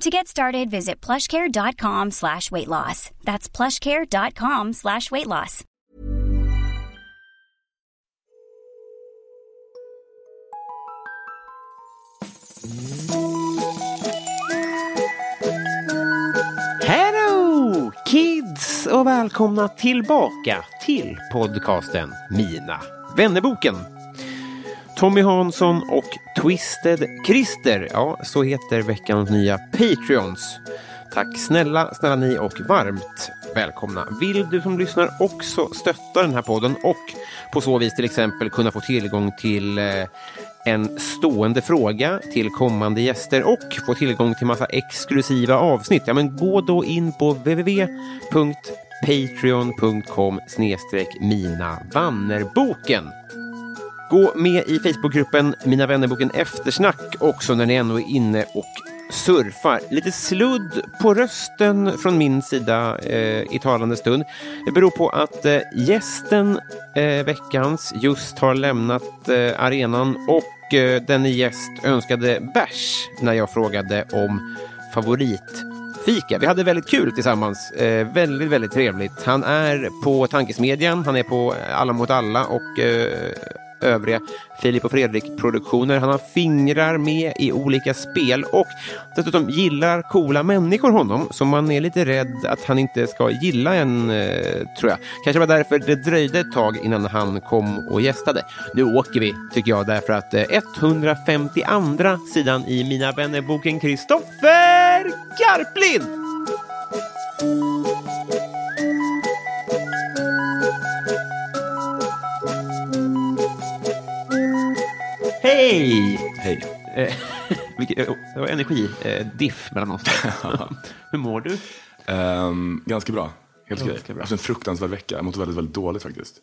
To get started, visit plushcare.com slash weight loss. That's plushcare.com slash weight loss. Hello kids och välkomna tillbaka till podcasten Mina vännerboken. Tommy Hansson och Twisted Christer, ja så heter veckans nya Patreons. Tack snälla, snälla ni och varmt välkomna. Vill du som lyssnar också stötta den här podden och på så vis till exempel kunna få tillgång till eh, en stående fråga till kommande gäster och få tillgång till massa exklusiva avsnitt, ja men gå då in på www.patreon.com snedstreck mina vannerboken. Gå med i Facebookgruppen Mina vännerboken Eftersnack också när ni ändå är inne och surfar. Lite sludd på rösten från min sida eh, i talande stund. Det beror på att eh, gästen eh, veckans just har lämnat eh, arenan och eh, denne gäst önskade bärs när jag frågade om favoritfika. Vi hade väldigt kul tillsammans. Eh, väldigt, väldigt trevligt. Han är på Tankesmedjan, han är på Alla mot alla och eh, övriga Filip och Fredrik-produktioner. Han har fingrar med i olika spel och dessutom gillar coola människor honom, så man är lite rädd att han inte ska gilla en, eh, tror jag. Kanske var därför det dröjde ett tag innan han kom och gästade. Nu åker vi, tycker jag, därför att eh, 152 sidan i Mina vänner-boken Kristoffer Garplind Hej! Hej. Eh, vilket- eh, Det var energidiff mellan oss. Hur mår du? Ehm, ganska bra. Helt okej. Ganska bra. Efter en fruktansvärd vecka. Jag mådde väldigt, väldigt dåligt faktiskt.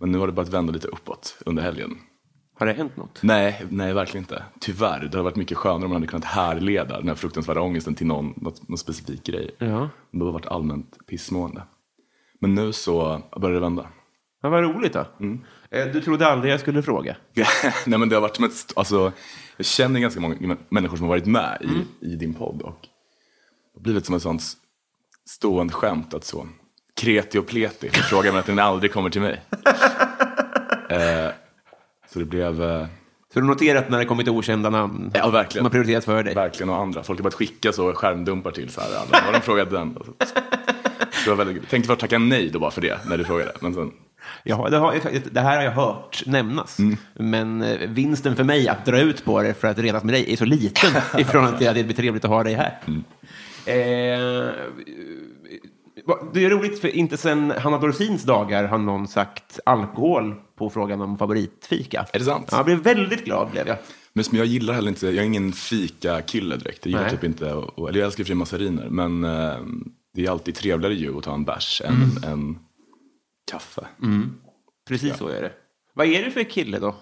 Men nu har det börjat vända lite uppåt under helgen. Har det hänt något? Nej, nej verkligen inte. Tyvärr. Det hade varit mycket skönare om man hade kunnat härleda den här fruktansvärda ångesten till någon, något, någon specifik grej. Ja. Det har varit allmänt pissmående. Men nu så börjar det vända. Ja, vad roligt då. Eh, Du trodde aldrig jag skulle fråga? nej men det har varit som ett, alltså, jag känner ganska många mä- människor som har varit med i, i din podd och det har blivit som ett sånt stående skämt att så kreti och pleti frågar mig att den aldrig kommer till mig. eh, så det blev, eh, Så du noterat när det kommit okända namn? ja verkligen. Som har prioriterat för dig? Verkligen och andra. Folk har börjat skicka så skärmdumpar till så här. Alla. Har de frågat den? Så. Väldigt, tänkte först tacka nej då bara för det när du frågade. Men sen, Ja, det, har, det här har jag hört nämnas. Men eh, vinsten för mig att dra ut på det för att redas med dig är så liten i förhållande till att det blir trevligt att ha dig här. Eh, va- det är roligt, för inte sedan Hanna Dorsins dagar har någon sagt alkohol på frågan om favoritfika. Är det sant? Ja, jag blev väldigt glad blev jag. men som jag gillar heller inte, jag är ingen fika-kille direkt. Jag gillar Nej. typ inte, eller jag älskar fri massariner. Men eh, det är alltid trevligare ju att ta en bärs än en kaffe. Precis så är det. Vad är du för kille då?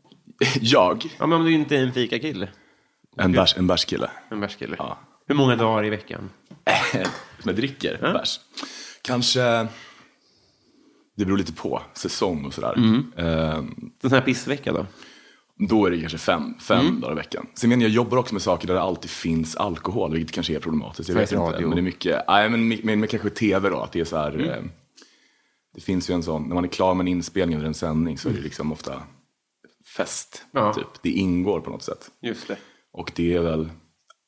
Jag, Ja, men om du inte är en fika-kille. en, bärs, en bärskille. En bärskille. Ja. Hur många dagar i veckan? Jag dricker bärs. Kanske, det beror lite på säsong och sådär. Eh, En sån här pissvecka då? Då är det kanske fem, fem dagar i veckan. Sen menar jag, jag jobbar också med saker där det alltid finns alkohol, vilket kanske är problematiskt. Jag vet inte. Men det är mycket, nej men, men, men kanske tv då, att det är så här. Eh, det finns ju en sån, när man är klar med en inspelning eller en sändning så är det liksom ofta fest. Ja. Typ. Det ingår på något sätt. Just det. Och det är väl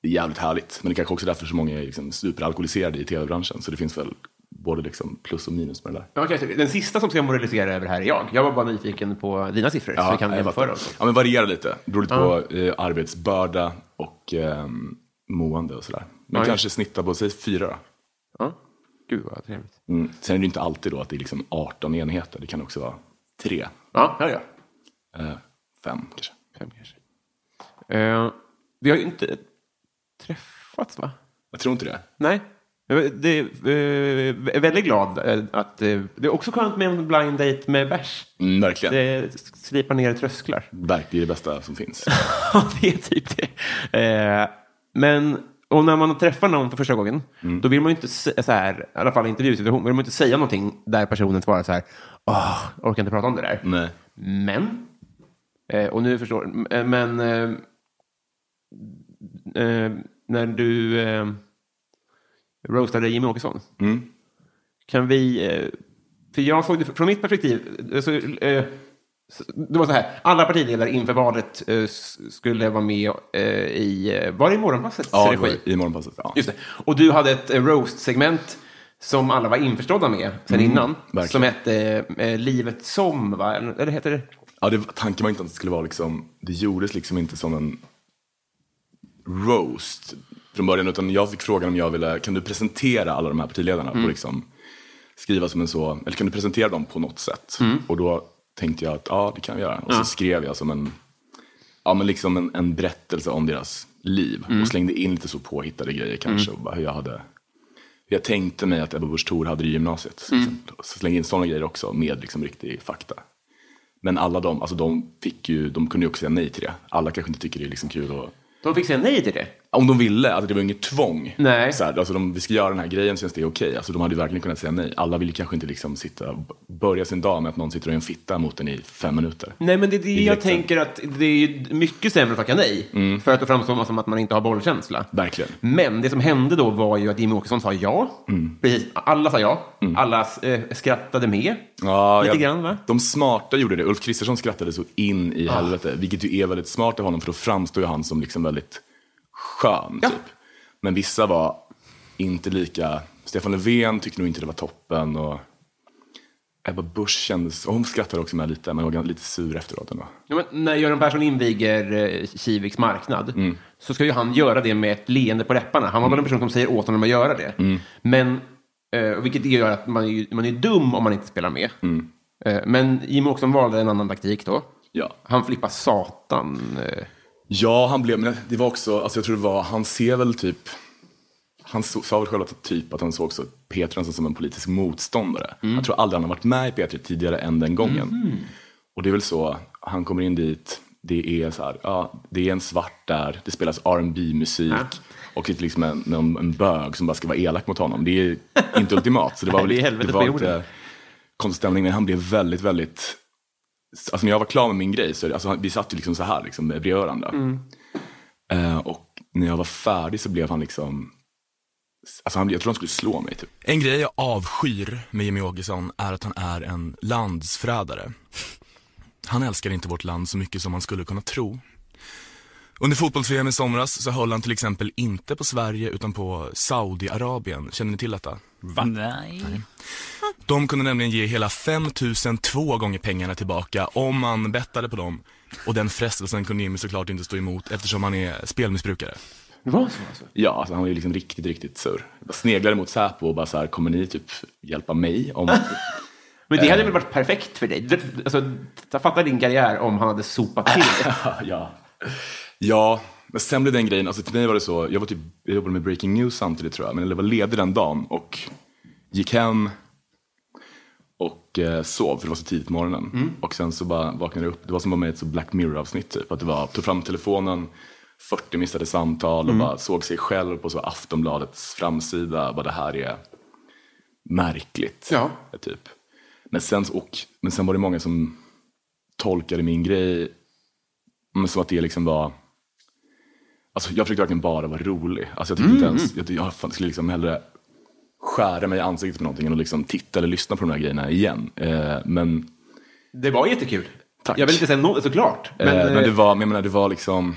det är jävligt härligt. Men det är kanske också därför så många är liksom superalkoholiserade i tv-branschen. Så det finns väl både liksom plus och minus med det där. Så den sista som ska moralisera över det här är jag. Jag var bara nyfiken på dina siffror, så vi kan jämföra oss. Ja, men varierar lite. Beror lite på eh, arbetsbörda och eh, mående och sådär. Men Ja, kanske snittar på, säg fyra då. Ja. Gud vad trevligt. Mm. Sen är det inte alltid då att det är liksom 18 enheter. Det kan också vara tre, Ja, ja, ja. eh, fem kanske. Fem kanske. Eh, vi har ju inte träffats, va? Jag tror inte det. Nej. Det är, eh, är väldigt glad eh, att... Eh, det är också skönt med en blind date med bärs. Mm, verkligen. Det slipar ner trösklar. Verkligen det bästa som finns. Ja, det är typ det. Men och när man träffar någon för första gången, då vill man ju inte, så här, i alla fall i intervjusituation, vill man inte säga någonting där personen svarar så här, åh, jag orkar inte prata om det där. Nej. Men, eh, och nu förstår eh, men eh, när du eh, roastade Jimmy Åkesson, Mm. kan vi, för jag såg det från mitt perspektiv, så- det var så här, alla partiledare inför valet eh, skulle vara med eh, i, eh, var det i Morgonpassets Ja, regi? i morgonpasset. Ja. Just det. Och du hade ett eh, roast-segment som alla var införstådda med sen innan. Mm, verkligen. Som hette eh, Livet som, va? Eller heter det? Ja, det, tanken var inte att det skulle vara liksom, det gjordes liksom inte som en roast från början, utan jag fick frågan om jag ville, kan du presentera alla de här partiledarna och liksom skriva som en så, eller kan du presentera dem på något sätt? Och då tänkte jag att ja, det kan vi göra. Och så skrev jag som en, ja men liksom en, en berättelse om deras liv och slängde in lite så påhittade grejer kanske och bara hur jag hade jag tänkte mig att Ebba Busch Thor hade det i gymnasiet. exempel. Så slängde in sådana grejer också med liksom riktig fakta. Men alla de, alltså de fick ju, de kunde ju också säga nej till det. Alla kanske inte tycker det är liksom kul att De fick säga nej till det. Om de ville, alltså det var inget tvång. Nej. Så här, alltså de, vi ska göra den här grejen, känns det okej? Alltså de hade verkligen kunnat säga nej. Alla vill ju kanske inte liksom sitta, börja sin dag med att någon sitter och är en fitta mot en i fem minuter. Nej, men det är det jag tänker att det är mycket sämre att tacka nej. För att det framstår som att man inte har bollkänsla. Verkligen. Men det som hände då var ju att Jimmy Åkesson sa ja. Precis, alla sa ja. Alla eh, skrattade med. Ja, Lite jag- grann, va? De smarta gjorde det. Ulf Kristersson skrattade så in i helvete. Vilket ju är väldigt smart av honom, för då framstår ju han som liksom väldigt skön. Ja. Typ. Men vissa var inte lika... Stefan Löfven tyckte nog inte det var toppen. Och Ebba Busch kändes... Hon skrattade också med lite, men var lite sur efteråt ändå. Ja, men när Göran Persson inviger eh, Kiviks marknad så ska ju han göra det med ett leende på läpparna. Han var väl en person som säger åt honom att göra det. Men, eh, vilket gör att man är, man är dum om man inte spelar med. Eh, men Jimmy Åkesson valde en annan taktik då. Ja. Han flippar satan. Eh. Ja, han blev, men det var också, alltså jag tror det var, han ser väl typ, han så, sa väl själv att, typ att han såg också Peter Hansen som en politisk motståndare. Jag tror aldrig han har varit med i Peter tidigare än den gången. Och det är väl så, han kommer in dit, det är så här, ja, det är en svart där, det spelas rb musik och det är liksom en, en, en bög som bara ska vara elak mot honom. Det är inte ultimat. Så det var väl det är lite, helvetet det på var lite konstig stämning, men han blev väldigt, väldigt Alltså när jag var klar med min grej, så alltså, vi satt ju liksom så här liksom, bredvid varandra. Eh, och när jag var färdig så blev han liksom, alltså han, jag tror han skulle slå mig typ. En grej jag avskyr med Jimmy Åkesson är att han är en landsförrädare. Han älskar inte vårt land så mycket som man skulle kunna tro. Under fotbolls-VM i somras så höll han till exempel inte på Sverige utan på Saudiarabien. Känner ni till detta? Nej. De kunde nämligen ge hela 5002 gånger pengarna tillbaka om man bettade på dem. Och den frestelsen kunde Jimmy såklart inte stå emot eftersom han är spelmissbrukare. Det var så alltså? Ja, alltså han var ju liksom riktigt, riktigt sur. Jag sneglade mot Säpo och bara så här, kommer ni typ hjälpa mig? Om... Men det hade väl varit perfekt för dig? Alltså, fatta din karriär om han hade sopat till det. ja. ja, men sen blev den grejen, alltså till mig var det så, jag var typ, jag jobbade med Breaking News samtidigt tror jag, men jag var ledig den dagen och gick hem och eh, sov, för det var så tidigt på morgonen. Och sen så bara vaknade jag upp, det var som att vara med i ett så Black Mirror-avsnitt typ, att det var, tog fram telefonen, 40 missade samtal och bara såg sig själv på så Aftonbladets framsida, bara det här är märkligt. Ja. Typ. Men, sen, och, men sen var det många som tolkade min grej men som att det liksom var... Alltså jag försökte verkligen bara vara rolig. Alltså jag tyckte inte ens, jag, jag fan skulle liksom hellre skära mig i ansiktet på någonting att liksom titta eller lyssna på de här grejerna igen. Eh, men, Det var jättekul. Tack. Jag vill inte säga något, såklart. Men, eh, men eh, det var, men jag menar, det var liksom...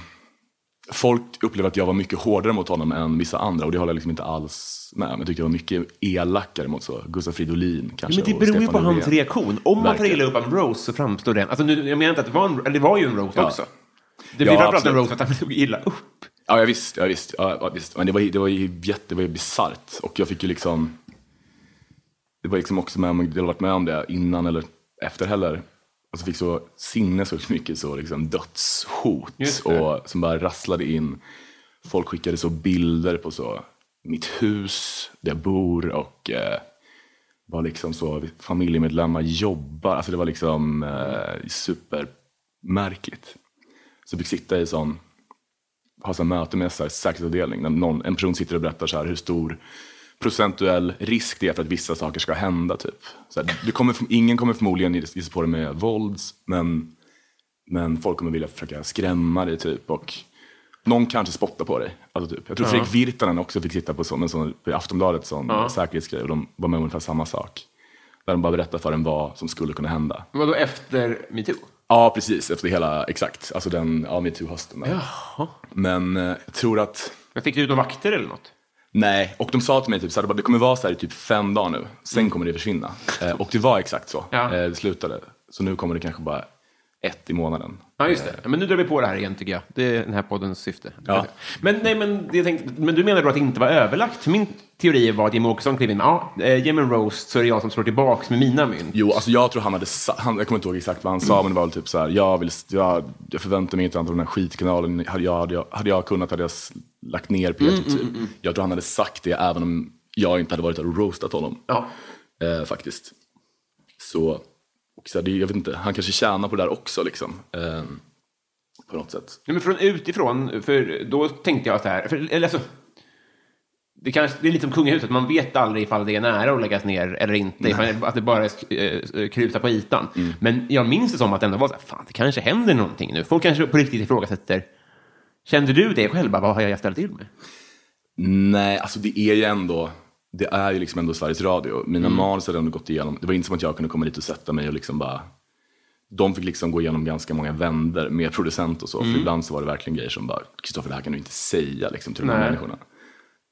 folk upplever att jag var mycket hårdare mot honom än vissa andra och det håller jag liksom inte alls med om. Jag tyckte jag var mycket elakare mot så Gustaf Fridolin kanske. Men det och beror ju på hans reaktion. Om man tar illa upp en roast så framstår den... Alltså nu, jag menar inte att det var en, eller det var ju en roast Ja. också. Det Ja, blir framförallt en för att han tog illa upp. Ja, jag visst. Ja, visst, ja, ja, visst. Men det var, det var ju jätte, det var ju bisarrt. Och jag fick ju liksom... Det var liksom också med om, jag varit med om det innan eller efter heller. Alltså fick så sinnessjukt mycket så liksom dödshot. Och som bara rasslade in. Folk skickade så bilder på så mitt hus, där jag bor och eh, var liksom så familjemedlemmar jobbar. Alltså det var liksom eh, supermärkligt. Så jag fick sitta i sån ha så möte med säkerhetsavdelning. När någon, en person sitter och berättar så här hur stor procentuell risk det är för att vissa saker ska hända. Typ. Så här, du kommer, ingen kommer förmodligen ge sig på det med vålds, men, men folk kommer vilja försöka skrämma dig. Typ, och någon kanske spottar på dig. Alltså, typ. Jag tror Fredrik Virtanen också fick sitta på sån, en sån, på Aftonbladet sån säkerhetsgrej och de var med om ungefär samma sak. Där de bara berättade för en vad som skulle kunna hända. Vadå efter metoo? Ja, precis. Efter hela, exakt. Alltså den, ja, metoo-hösten. där. Men eh, jag tror att, Jag fick du ut några vakter eller något? nej. Och de sa till mig typ så här, det kommer vara så här i typ fem dagar nu. Sen kommer det försvinna. Eh, och det var exakt så. Ja. Eh, det slutade. Så nu kommer det kanske bara ett i månaden. Ja, just det. Men nu drar vi på det här igen, tycker jag. Det är den här poddens syfte. Ja. Men, nej, men, jag tänkte, men du menar då att det inte var överlagt? Min teori var att Jimmie Åkesson klev in. Ja, eh, ge mig en roast så är det jag som slår tillbaka med mina mynt. Jo, alltså jag tror han hade, han, jag kommer inte ihåg exakt vad han sa, men det var väl typ så här, jag, vill, jag, jag förväntar mig inte att den här skitkanalen, hade jag, hade jag, hade jag kunnat hade jag lagt ner Peter typ. Jag tror han hade sagt det även om jag inte hade varit där och roastat honom. Ja. eh, faktiskt. Så, och så här, det, jag vet inte, han kanske tjänar på det där också liksom. Eh, på något sätt. Nej, men från utifrån, för då tänkte jag så här, för, eller alltså, det, kanske, det är lite som kungahuset, man vet aldrig ifall det är nära att läggas ner eller inte, ifall, att det bara eh, krusar på ytan. Mm. Men jag minns det som att det ändå var så här, fan, det kanske händer någonting nu. Folk kanske på riktigt ifrågasätter. Kände du det själv? Vad har jag ställt till med? Nej, alltså det är ju ändå, det är ju liksom ändå Sveriges Radio. Mina manus hade ändå gått igenom, det var inte som att jag kunde komma dit och sätta mig och liksom bara de fick liksom gå igenom ganska många vänder med producent och så. För ibland så var det verkligen grejer som bara, Kristoffer det här kan du inte säga liksom, till de här människorna.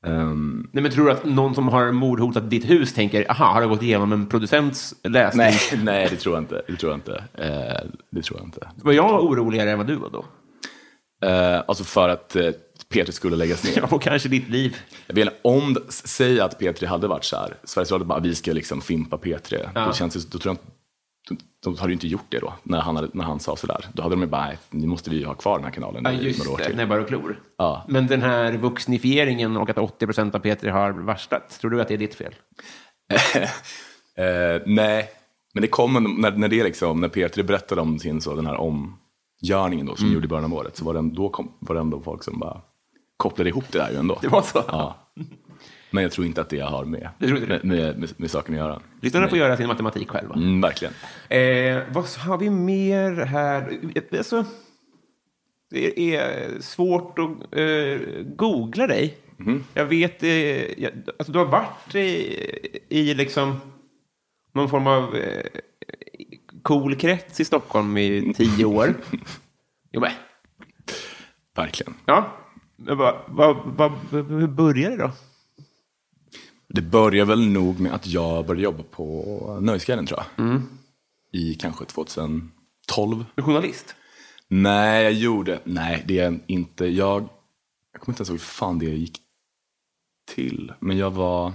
Ehm, Nej, men tror du att någon som har mordhotat ditt hus tänker, aha, har det gått igenom en producents läsning? nej, nej, det tror jag inte. Det tror jag inte. Eh, det tror jag inte. Var jag oroligare än vad du var då? Eh, alltså för att eh, P3 skulle läggas ner. Ja, och kanske ditt liv. Jag vet om, säg att P3 hade varit så här, Sveriges Radio bara, vi ska liksom fimpa P3. Ja. Känns det, då tror jag inte, då hade ju inte gjort det då, när han, hade, när han sa sådär. Då hade de ju bara, nu måste vi ju ha kvar den här kanalen Ja, just några år till. Näbbar och klor. Ja. Men den här vuxnifieringen och att 80 procent av P3 har varslat, tror du att det är ditt fel? Eh, nej, men det kom en- när, när det liksom, när P3 berättade om sin, så, den här omgörningen då, som Mm. gjorde i början av året, så var det, då kom, var det ändå folk som bara kopplade ihop det där ju ändå. Det var så? Ja. Men jag tror inte att det har med, Det tror inte med, med, med, saken att göra. Lyssnarna får göra sin matematik själva. Mm, verkligen. Eh, vad har vi mer här? Alltså, det är svårt att eh, googla dig. Jag vet, eh, jag, alltså, du har varit i, i liksom någon form av eh, cool krets i Stockholm i tio år. Jo, men, Verkligen. ja. Vad, vad, vad, hur började det då? Det började väl nog med att jag började jobba på Nöjesguiden tror jag. I kanske 2012. Du är journalist? Nej, jag gjorde, nej det är inte, jag, jag kommer inte ens ihåg hur fan det gick till. Men jag var,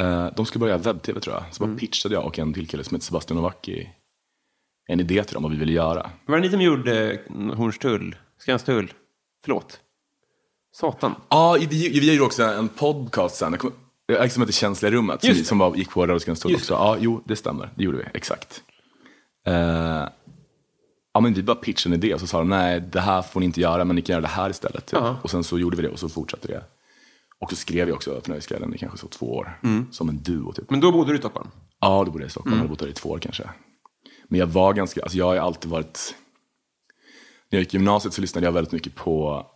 eh, de skulle börja webb-tv tror jag. Så bara pitchade jag och en till kille som heter Sebastian Novacki en idé till dem vad vi ville göra. Var det ni som gjorde Hornstull? Skanstull? Förlåt. Satan. Ja, vi, vi, vi gjorde också en podcast sen. Som heter Känsliga rummet. Som, som var, gick på Stol Just också. Ja, jo, det stämmer. Det gjorde vi. Exakt. Eh, ja, men vi bara pitchade en idé och så sa de nej, det här får ni inte göra, men ni kan göra det här istället. Typ. Ja. Och sen så gjorde vi det och så fortsatte det. Och så skrev jag också för Nöjesguiden i kanske så två år. Som en duo typ. Men då bodde du i Stockholm? Ja, då bodde jag i Stockholm. Jag hade bott där i två år kanske. Men jag var ganska, alltså jag har alltid varit... När jag gick i gymnasiet så lyssnade jag väldigt mycket på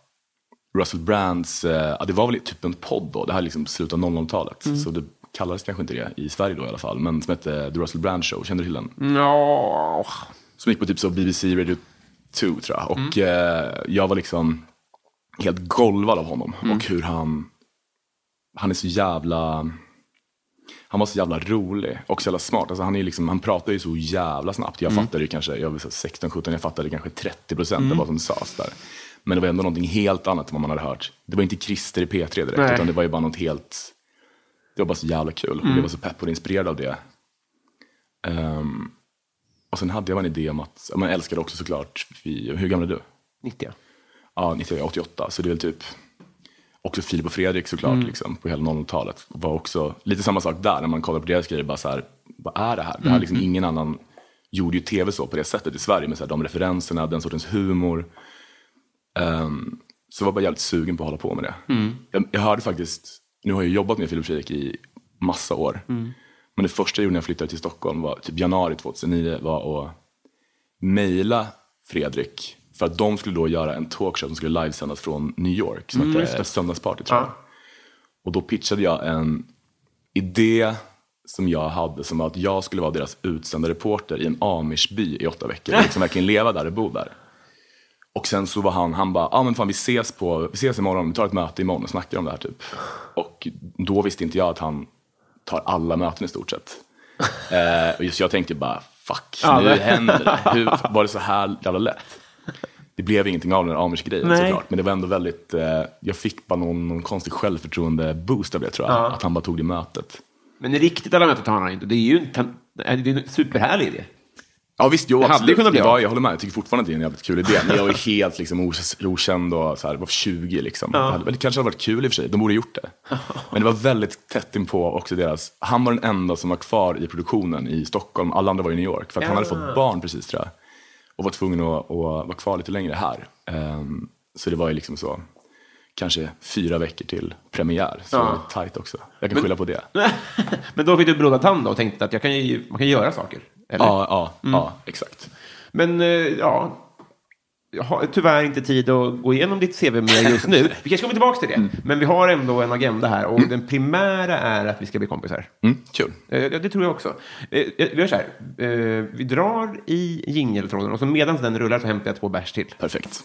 Russell Brands, eh, ja, det var väl typ en podd då, det här är liksom slutet av 00-talet. Så det kallades kanske inte det i Sverige då i alla fall, men som hette The Russell Brand Show, känner du till den? Ja. Som gick på typ så BBC Radio tror jag. Och eh, jag var liksom helt golvad av honom. Och hur han, han är så jävla, han var så jävla rolig och så jävla smart. Alltså han, är liksom, han pratar ju så jävla snabbt. Jag fattade ju kanske, jag var 16-17, jag fattade kanske 30 procent av vad som sades där. Men det var ändå någonting helt annat än vad man hade hört. Det var inte Christer i P3 direkt, Nej. utan det var ju bara något helt, det var bara så jävla kul. Och jag var så pepp och inspirerad av det. Ehm, och sen hade jag en idé om att, man älskade också såklart, vi, hur gammal är du? 90. Ja, 1988, så det är väl typ också Filip och Fredrik såklart, liksom, på hela 00-talet. Var också lite samma sak där, när man kollar på deras grejer, bara så här, vad är det här? Det här liksom, ingen annan gjorde ju tv så på det sättet i Sverige, med så här, de referenserna, den sortens humor. Ehm, så jag var bara jävligt sugen på att hålla på med det. Jag, jag hörde faktiskt, nu har jag jobbat med Filip Fredrik i massa år, men det första jag gjorde när jag flyttade till Stockholm var typ januari 2009, var att mejla Fredrik för att de skulle då göra en talkshow som skulle livesändas från New York som hette Söndagsparty tror jag. Och då pitchade jag en idé som jag hade som var att jag skulle vara deras utsända reporter i en amishby i åtta veckor och liksom verkligen leva där och bo där. Och sen så var han, han bara, ja ah, men fan vi ses, på, vi ses imorgon, vi tar ett möte imorgon och snackar om det här typ. Och då visste inte jag att han tar alla möten i stort sett. Eh, och just jag tänkte bara, fuck, Ja, nu händer det. Hur var det så här jävla lätt? Det blev ingenting av den där Amish-grejen Nej. såklart. Men det var ändå väldigt, eh, jag fick bara någon, någon konstig självförtroende-boost av det tror jag. Att han bara tog det mötet. Men riktigt alla mötet har han inte. Det är ju en, det är en superhärlig idé. Ja visst, jo, Det hade kunnat bli det av. jag håller med. Jag tycker fortfarande att det är en jävligt kul idé. Men jag var ju helt liksom, okänd och så här, var 20 liksom. Det hade, eller kanske hade varit kul i och för sig. De borde gjort det. Men det var väldigt tätt inpå också deras... Han var den enda som var kvar i produktionen i Stockholm. Alla andra var i New York. För att han hade fått barn precis tror jag. Och var tvungen att, att vara kvar lite längre här. Ehm, så det var ju liksom så. Kanske fyra veckor till premiär. Så det var tajt också. Jag kan skylla på det. Men då fick du blodad tand då och tänkte att jag kan ju, man kan göra saker. Eller? Ja, ja, ja, exakt. Men eh, ja, jag har tyvärr inte tid att gå igenom ditt CV mer just nu. Vi kanske kommer tillbaka till det. Men vi har ändå en agenda här och den primära är att vi ska bli kompisar. Mm, kul. Eh, ja, det tror jag också. Eh, vi gör så här. Eh, vi drar i jingeltråden och så medan den rullar så hämtar jag två bärs till. Perfekt.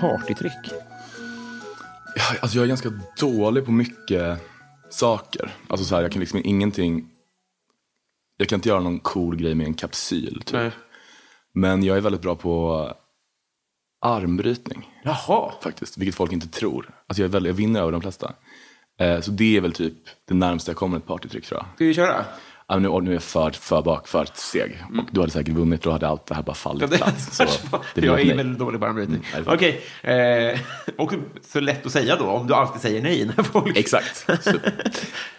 Partytrick. Ja, Alltså jag är ganska dålig på mycket saker. Alltså så här, jag kan liksom ingenting... Jag kan inte göra någon cool grej med en kapsyl. Typ. Nej. Men jag är väldigt bra på armbrytning. Jaha. Faktiskt, vilket folk inte tror. Alltså jag, är väldigt, jag vinner över de flesta. Eh, så det är väl typ det närmaste jag kommer ett partytrick tror jag. Ska vi köra? Men nu, nu är jag för, för bak, för seg. Och du hade säkert vunnit, då hade allt det här bara fallit Ja, platt. Så det jag är nej. väldigt dålig på armbrytning. nej, är Okej. Eh, och så lätt att säga då, om du alltid säger nej när folk... Exakt. Så,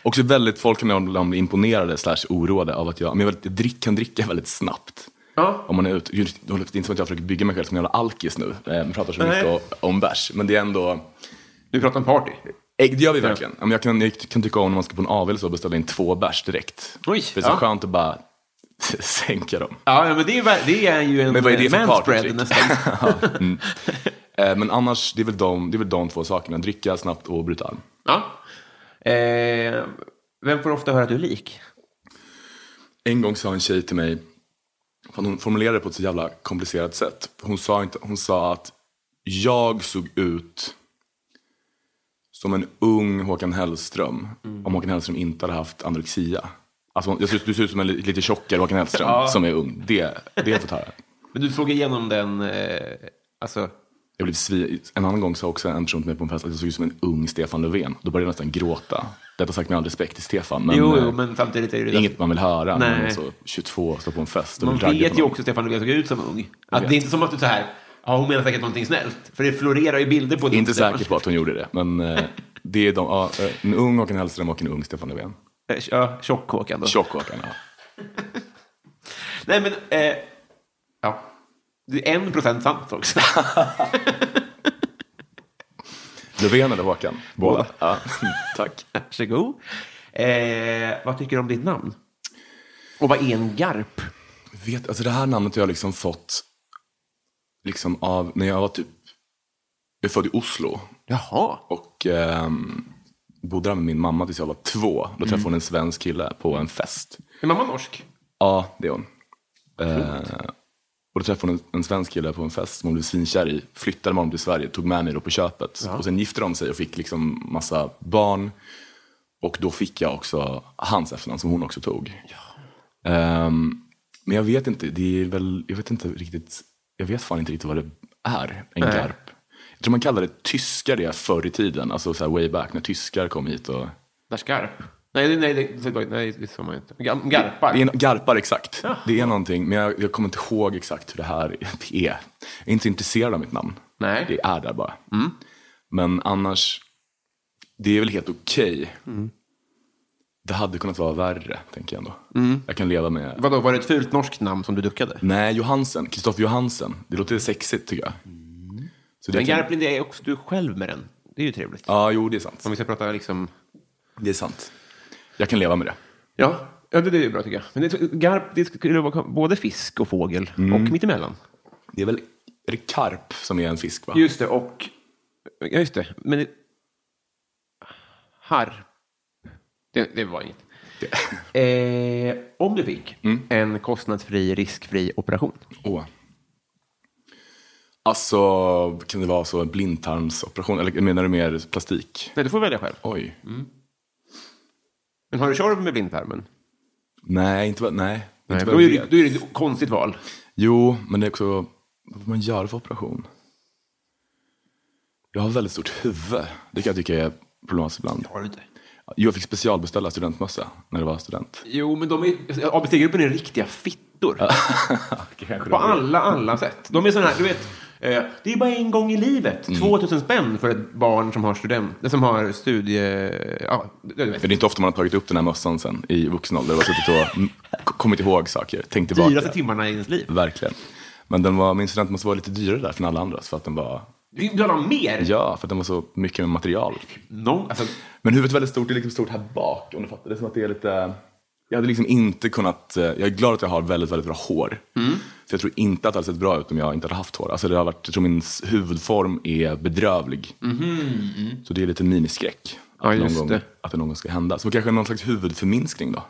också väldigt, folk kan bli imponerade slash oroade av att jag, men jag, väldigt, jag drick, kan dricka väldigt snabbt. Ja. Om man är ute, det är inte som att jag försöker bygga mig själv som en jävla alkis nu. Eh, Man pratar så Nej. mycket o- om bärs. Men det är ändå, Du pratar om party. Det gör vi verkligen. Ja. Jag kan, jag kan tycka om när man ska på en AW så beställa in två bärs direkt. Oj, För det är så ja. skönt att bara sänka dem. Ja, ja, men det är, det är ju en Men vad är det för manspread nästan. Eh, Men annars, det är, väl de, det är väl de två sakerna. Dricka snabbt och bryta arm. Ja. Eh, vem får ofta höra att du är lik? En gång sa en tjej till mig, hon formulerade det på ett så jävla komplicerat sätt. Hon sa, inte, hon sa att jag såg ut som en ung Håkan Hellström om Håkan Hellström inte hade haft anorexia. Alltså, hon- jag ser, du ser ut som en li- lite tjockare Håkan Hellström som är ung. Det, det fått höra. Men du såg igenom den, eh, alltså... Jag blev svi... En annan gång sa också en person till mig på en fest att jag såg ut som en ung Stefan Löfven. Då började jag nästan gråta. Detta sagt med all respekt till Stefan. Men, jo, jo, eh, men samtidigt är det... inget man vill höra när man är Nej. så 22 och står på en fest. Man vet ju också Stefan Löfven såg ut som ung. Att vet. det är inte som att du så här, ja hon menar säkert någonting snällt. För det florerar ju bilder på Inte Stefan. säker på att hon gjorde det, men eh, det är de, ja, en ung Håkan Hellström och en ung Stefan Löfven. Eh, Ja, tjock-Håkan då. Tjock-Håkan, ja. Nej, men... Eh, ja. Det är en procent sant också. Löfven eller Håkan? Båda. Ja, tack. Varsågod. Eh, vad tycker du om ditt namn? Och vad är en garp? vet, alltså det här namnet har jag liksom fått liksom av, när jag var typ, jag är född i Oslo Jaha. och ehm, bodde där med min mamma tills jag var två. Då träffade hon en svensk kille på en fest. Är mamma norsk? Ja, det är hon. Eh, och då träffade hon en, en svensk kille på en fest som hon blev svinkär i. Flyttade med honom till Sverige, tog med mig då på köpet. Och sen gifte de sig och fick liksom massa barn. Och då fick jag också hans efternamn som hon också tog. Ehm, men jag vet inte, det är väl, jag vet inte riktigt, jag vet fan inte riktigt vad det är, en Nej. garp. Jag tror man kallade det tyskar det förr i tiden, alltså så här way back när tyskar kom hit och Där skarp? Nej, det- nej, det, det, nej, det sa man inte. Gar- Garpar? Det är en, garpar, exakt. Det är någonting, men jag, jag kommer inte ihåg exakt hur det här är. Jag är inte intresserad av mitt namn. Nej. Det är där bara. Men annars, det är väl helt okej. Det hade kunnat vara värre, tänker jag ändå. Jag kan leva med... Vadå, var det ett fult norskt namn som du duckade? Nej, Johansen. Kristoffer Johansen. Det låter sexigt tycker jag. Så det Men kan- Garplind är också du själv med den. Det är ju trevligt. Ja, jo, det är sant. Om vi ska prata liksom... Det är sant. Jag kan leva med det. Ja, ja det, det är bra tycker jag. Men det, garp, det skulle vara både fisk och fågel. Och mittemellan. Det är väl, är det karp som är en fisk va? Just det, och... Ja, just det. Men det... Harp. Det, det var inget. Eh, om du fick en kostnadsfri, riskfri operation. Åh. Alltså, kan det vara så en blindtarmsoperation? Eller menar du mer plastik? Nej, du får välja själv. Oj. Men har du Tjorv med blindtarmen? Nej, inte vad, nej. Nej, inte då är, jag det, vet. då är det ett konstigt val. Jo, men det är också, vad får man göra för operation? Jag har väldigt stort huvud. Det kan jag tycka är problematiskt ibland. Har du inte? Jag fick specialbeställa studentmössa när det var student. Jo, men de är... ABC-gruppen är riktiga fittor. På alla, alla sätt. De är sådana här, du vet, eh, det är bara en gång i livet. 2000 spänn för ett barn som har student, som har studie... Ja, det är inte ofta man har tagit upp den här mössan sen i vuxen ålder och suttit och mm, kommit ihåg saker. Tänkt tillbaka. Dyraste timmarna i ens liv. Verkligen. Men den var, min studentmössa var lite dyrare där än alla andras för att den var, Du vill ha mer? ja, för att den var så mycket med material. No, alltså, Men huvudet är väldigt stort, det är liksom stort här bak om du fattar. Det är som att det är lite... Jag hade liksom inte kunnat... eh, Jag är glad att jag har väldigt, väldigt bra hår. För jag tror inte att det hade sett bra ut om jag inte hade haft hår. Alltså det har varit, jag tror min huvudform är bedrövlig. Så det är lite miniskräck. Ja, Att, just någon gång, det. att det någon gång ska hända. Så kanske någon slags huvudförminskning då.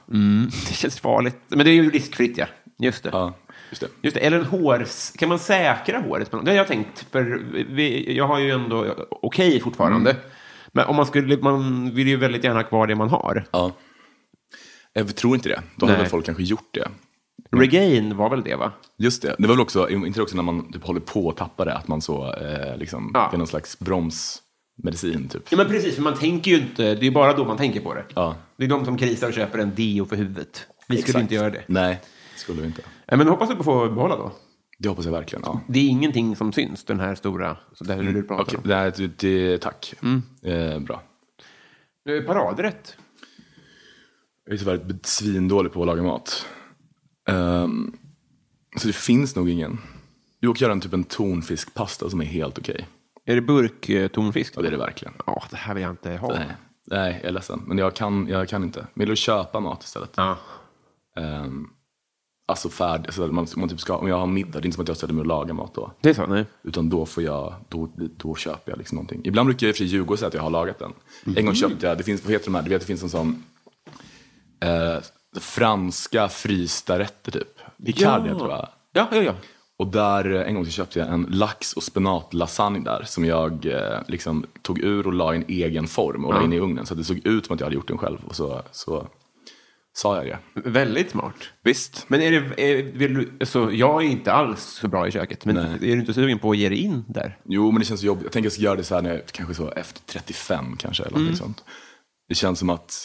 det känns farligt. Men det är ju riskfritt, ja. Just det. Ja, just det. Just det. Eller en hårs... Kan man säkra håret? Det har jag tänkt. För vi, jag har ju ändå okej fortfarande. Men om man skulle... Man vill ju väldigt gärna ha kvar det man har. Ja. Jag tror inte det. Då har Nej. väl folk kanske gjort det. Regain var väl det, va? Just det. Det var väl också, inte också när man typ håller på att tappa det, att man så, eh, liksom, Ja. det är någon slags bromsmedicin typ. Ja, men precis. För man tänker ju inte... Det är bara då man tänker på det. Ja. Det är de som krisar och köper en deo för huvudet. Vi skulle Exakt. inte göra det. Nej, skulle vi inte. Nej, Men hoppas du på att få behålla då. Det hoppas jag verkligen. Ja. Det är ingenting som syns, den här stora... Så det här du pratar Okej, om. det här, det, det, tack. Eh, bra. Eh, Paradrätt. Jag är tyvärr svindålig på att laga mat. Ehm, så det finns nog ingen. Du åker göra en typ en tonfiskpasta som är helt okej. Är det burktonfisk? Ja, det är det verkligen. Ja, det här vill jag inte ha. Nej, nej, jag är ledsen. Men jag kan, jag kan inte. Men jag vill köpa mat istället. Ja. Ehm, alltså färdig, alltså man, man typ ska, om jag har middag, det är inte som att jag ställer mig och lagar mat då. Det är så? Nej. Utan då får jag, då, då köper jag liksom någonting. Ibland brukar jag i och för sig ljuga och säga att jag har lagat den. En gång köpte jag, det finns, vad heter de här, du vet det finns en sån eh, franska frysta rätter typ. Picardia Ja. tror jag. Ja, ja, ja. Och där, eh, en gång så köpte jag en lax och spenatlasagne där som jag eh, liksom tog ur och la i en egen form och la in i ugnen. Så det såg ut som att jag hade gjort den själv. Och så, så sa jag det. Väldigt smart. Visst. Men är det, är, vill du, alltså, jag är inte alls så bra i köket, men Nej. är du inte sugen på att ge dig in där? Jo, men det känns jobbigt. Jag tänker att jag ska göra det så här när jag, kanske så efter 35 kanske. Eller något sånt. Det känns som att,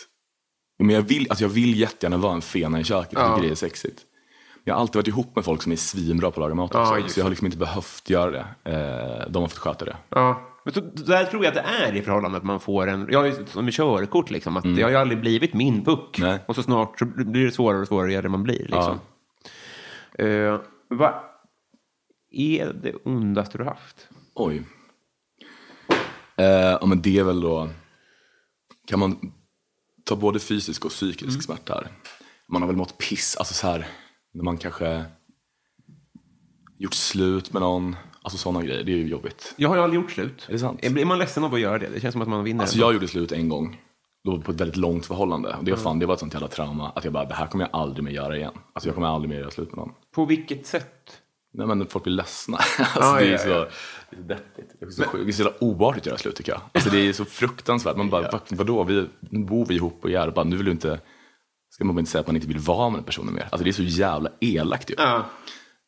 men jag vill, alltså jag vill jättegärna vara en fena i köket. Jag Ja. tycker det är sexigt. Jag har alltid varit ihop med folk som är svinbra på att laga mat Ja, också. just så jag har liksom inte behövt göra det. Eh, de har fått sköta det. Ja. Men så, där tror jag att det är i förhållandet att man får en, jag som med körkort liksom, att det har ju aldrig blivit min puck. Nej. Och så snart så blir det svårare och svårare ju äldre man blir. Liksom. Eh, vad är det ondaste du haft? Oj. Eh, ja, men det är väl då, kan man ta både fysisk och psykisk smärta här. Man har väl mått piss, alltså så här, när man kanske gjort slut med någon. Alltså sådana grejer, det är ju jobbigt. Jag har ju aldrig gjort slut. Är det sant? Är man ledsen av att göra det? Det känns som att man vinner. Alltså ändå. jag gjorde slut en gång. Då på ett väldigt långt förhållande. Och det var, fan, det var ett sånt jävla trauma att jag bara, det här kommer jag aldrig mer göra igen. Alltså jag kommer aldrig mer göra slut med någon. På vilket sätt? Nej men folk blir ledsna. Alltså, Ja, det är ja, så, ja. det är så deppigt. Det är så, sjukt. det är så jävla oartigt att göra slut tycker jag. Alltså det är så fruktansvärt. Man bara, vad, vadå, vi, nu bor vi ihop och gör bara, nu vill du inte, ska man bara inte säga att man inte vill vara med den personen mer. Alltså det är så jävla elakt ju. Ja.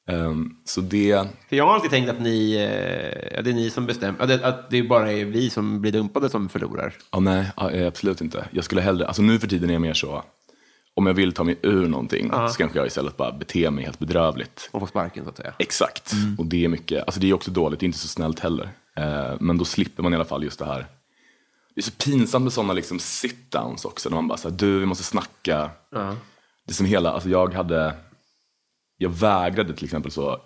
Ehm, så det, För jag har alltid tänkt att ni, eh, ja, det är ni som bestämmer, att det, det bara är vi som blir dumpade som förlorar. ja, nej eh, absolut inte. Jag skulle hellre, alltså nu för tiden är jag mer så, om jag vill ta mig ur någonting så kanske jag istället bara bete mig helt bedrövligt. Och få sparken så att säga. Exakt, och det är mycket, alltså det är också dåligt, det är inte så snällt heller. Eh, men då slipper man i alla fall just det här. Det är så pinsamt med sådana liksom sit-downs också, när man bara säger du vi måste snacka. Det är som hela, alltså jag hade, jag vägrade till exempel så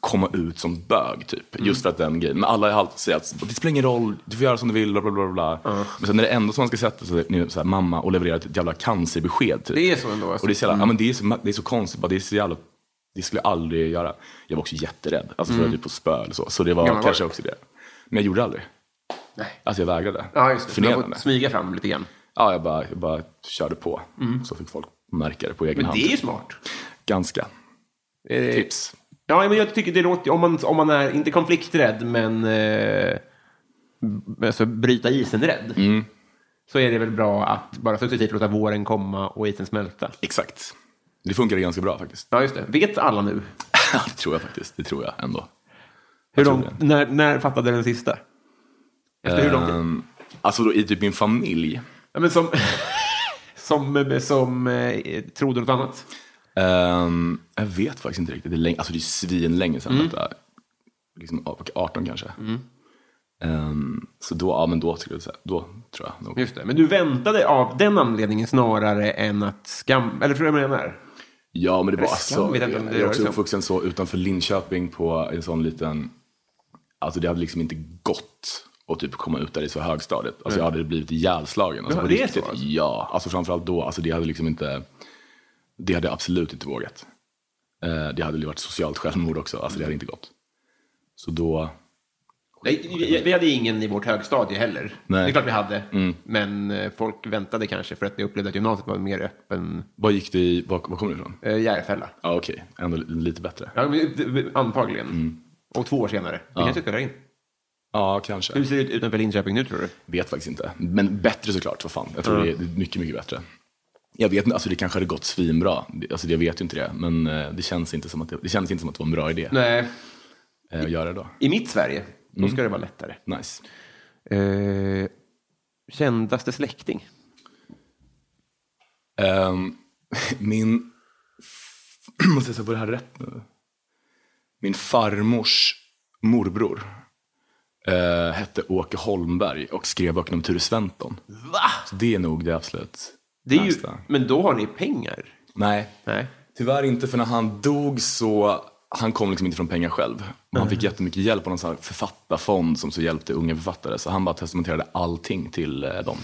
komma ut som bög typ. Just för att den grejen, men alla har alltid säger att det spelar ingen roll, du får göra som du vill, bla bla bla. bla. Men sen är det ändå som man ska sätta sig ner så här, mamma och leverera ett jävla cancerbesked. Typ. Det är så ändå. Alltså. Och det är så, jävla, ja, men det är så, det är så konstigt, bara, det är så jävla, det skulle jag aldrig göra. Jag var också jätterädd, alltså för att typ på spö eller så. Så det var Gammal kanske var också det. Men jag gjorde aldrig. Nej. Alltså jag vägrade. Ja, just det. Förnedrande. fått smyga fram lite grann. Ja, jag bara, jag bara körde på. Så fick folk märka det på egen Men hand. det är ju smart. Ganska. Eh, Tips. Ja, men jag tycker det låter, om man, om man är, inte konflikträdd, men eh, alltså bryta isen-rädd, Mm. så är det väl bra att bara successivt låta våren komma och isen smälta. Exakt. Det funkade ganska bra faktiskt. Ja, just det. Vet alla nu? det tror jag faktiskt. Det tror jag ändå. Hur långt, när, när fattade den sista? Efter hur lång tid? Ehm, alltså då i typ min familj. Ja, men som som, som eh, trodde något annat. Ehm, jag vet faktiskt inte riktigt. Det är, länge, alltså det är svin länge sedan Mm. detta. Liksom 18 kanske. Ehm, så då, ja men då skulle jag säga, då tror jag nog. Just det. Men du väntade av den anledningen snarare än att skam... Eller tror du jag menar? Ja, men det var så. vet jag är också uppvuxen så utanför Linköping på en sån liten, alltså det hade liksom inte gått att typ komma ut där i så högstadiet. Alltså jag hade blivit ihjälslagen. Alltså Ja, det är riktigt. så, alltså? Ja, alltså framförallt då, alltså det hade liksom inte, det hade jag absolut inte vågat. Eh, det hade varit socialt självmord också, alltså det hade inte gått. Så då, Nej, vi- vi hade ingen i vårt högstadie heller. Nej. Det är klart vi hade. Mm. Men eh, folk väntade kanske för att de upplevde att gymnasiet var mer öppen. vad gick det i, var, var kommer du ifrån? Eh, Järfälla. Ja okej, ändå lite bättre. Ja, men, antagligen. Mm. Och två år senare. Vi kanske spelar in. Ja, kanske. Hur ser det ut utanför Linköping nu tror du? Vet faktiskt inte. Men bättre såklart, vad fan. Jag tror är det är mycket, mycket bättre. Jag vet inte, alltså det kanske hade gått svinbra. Alltså jag vet ju inte det. Men eh, det känns inte som att det, det, känns inte som att det var en bra idé Nej. eh, att göra då. I mitt Sverige, då Mm. ska det vara lättare. Nice. Eh, kändaste släkting? Ehm, min, måste jag säga, var det här rätt nu? Min farmors morbror eh, hette Åke Holmberg och skrev böckerna om Ture Sventon. Va? Så det är nog det absolut Det är ju, men då har ni pengar. Nej, Nej. Tyvärr inte, för när han dog så, han kom liksom inte från pengar själv. Och han fick jättemycket hjälp av någon här författarfond som så hjälpte unga författare. Så han bara testamenterade allting till eh, dem.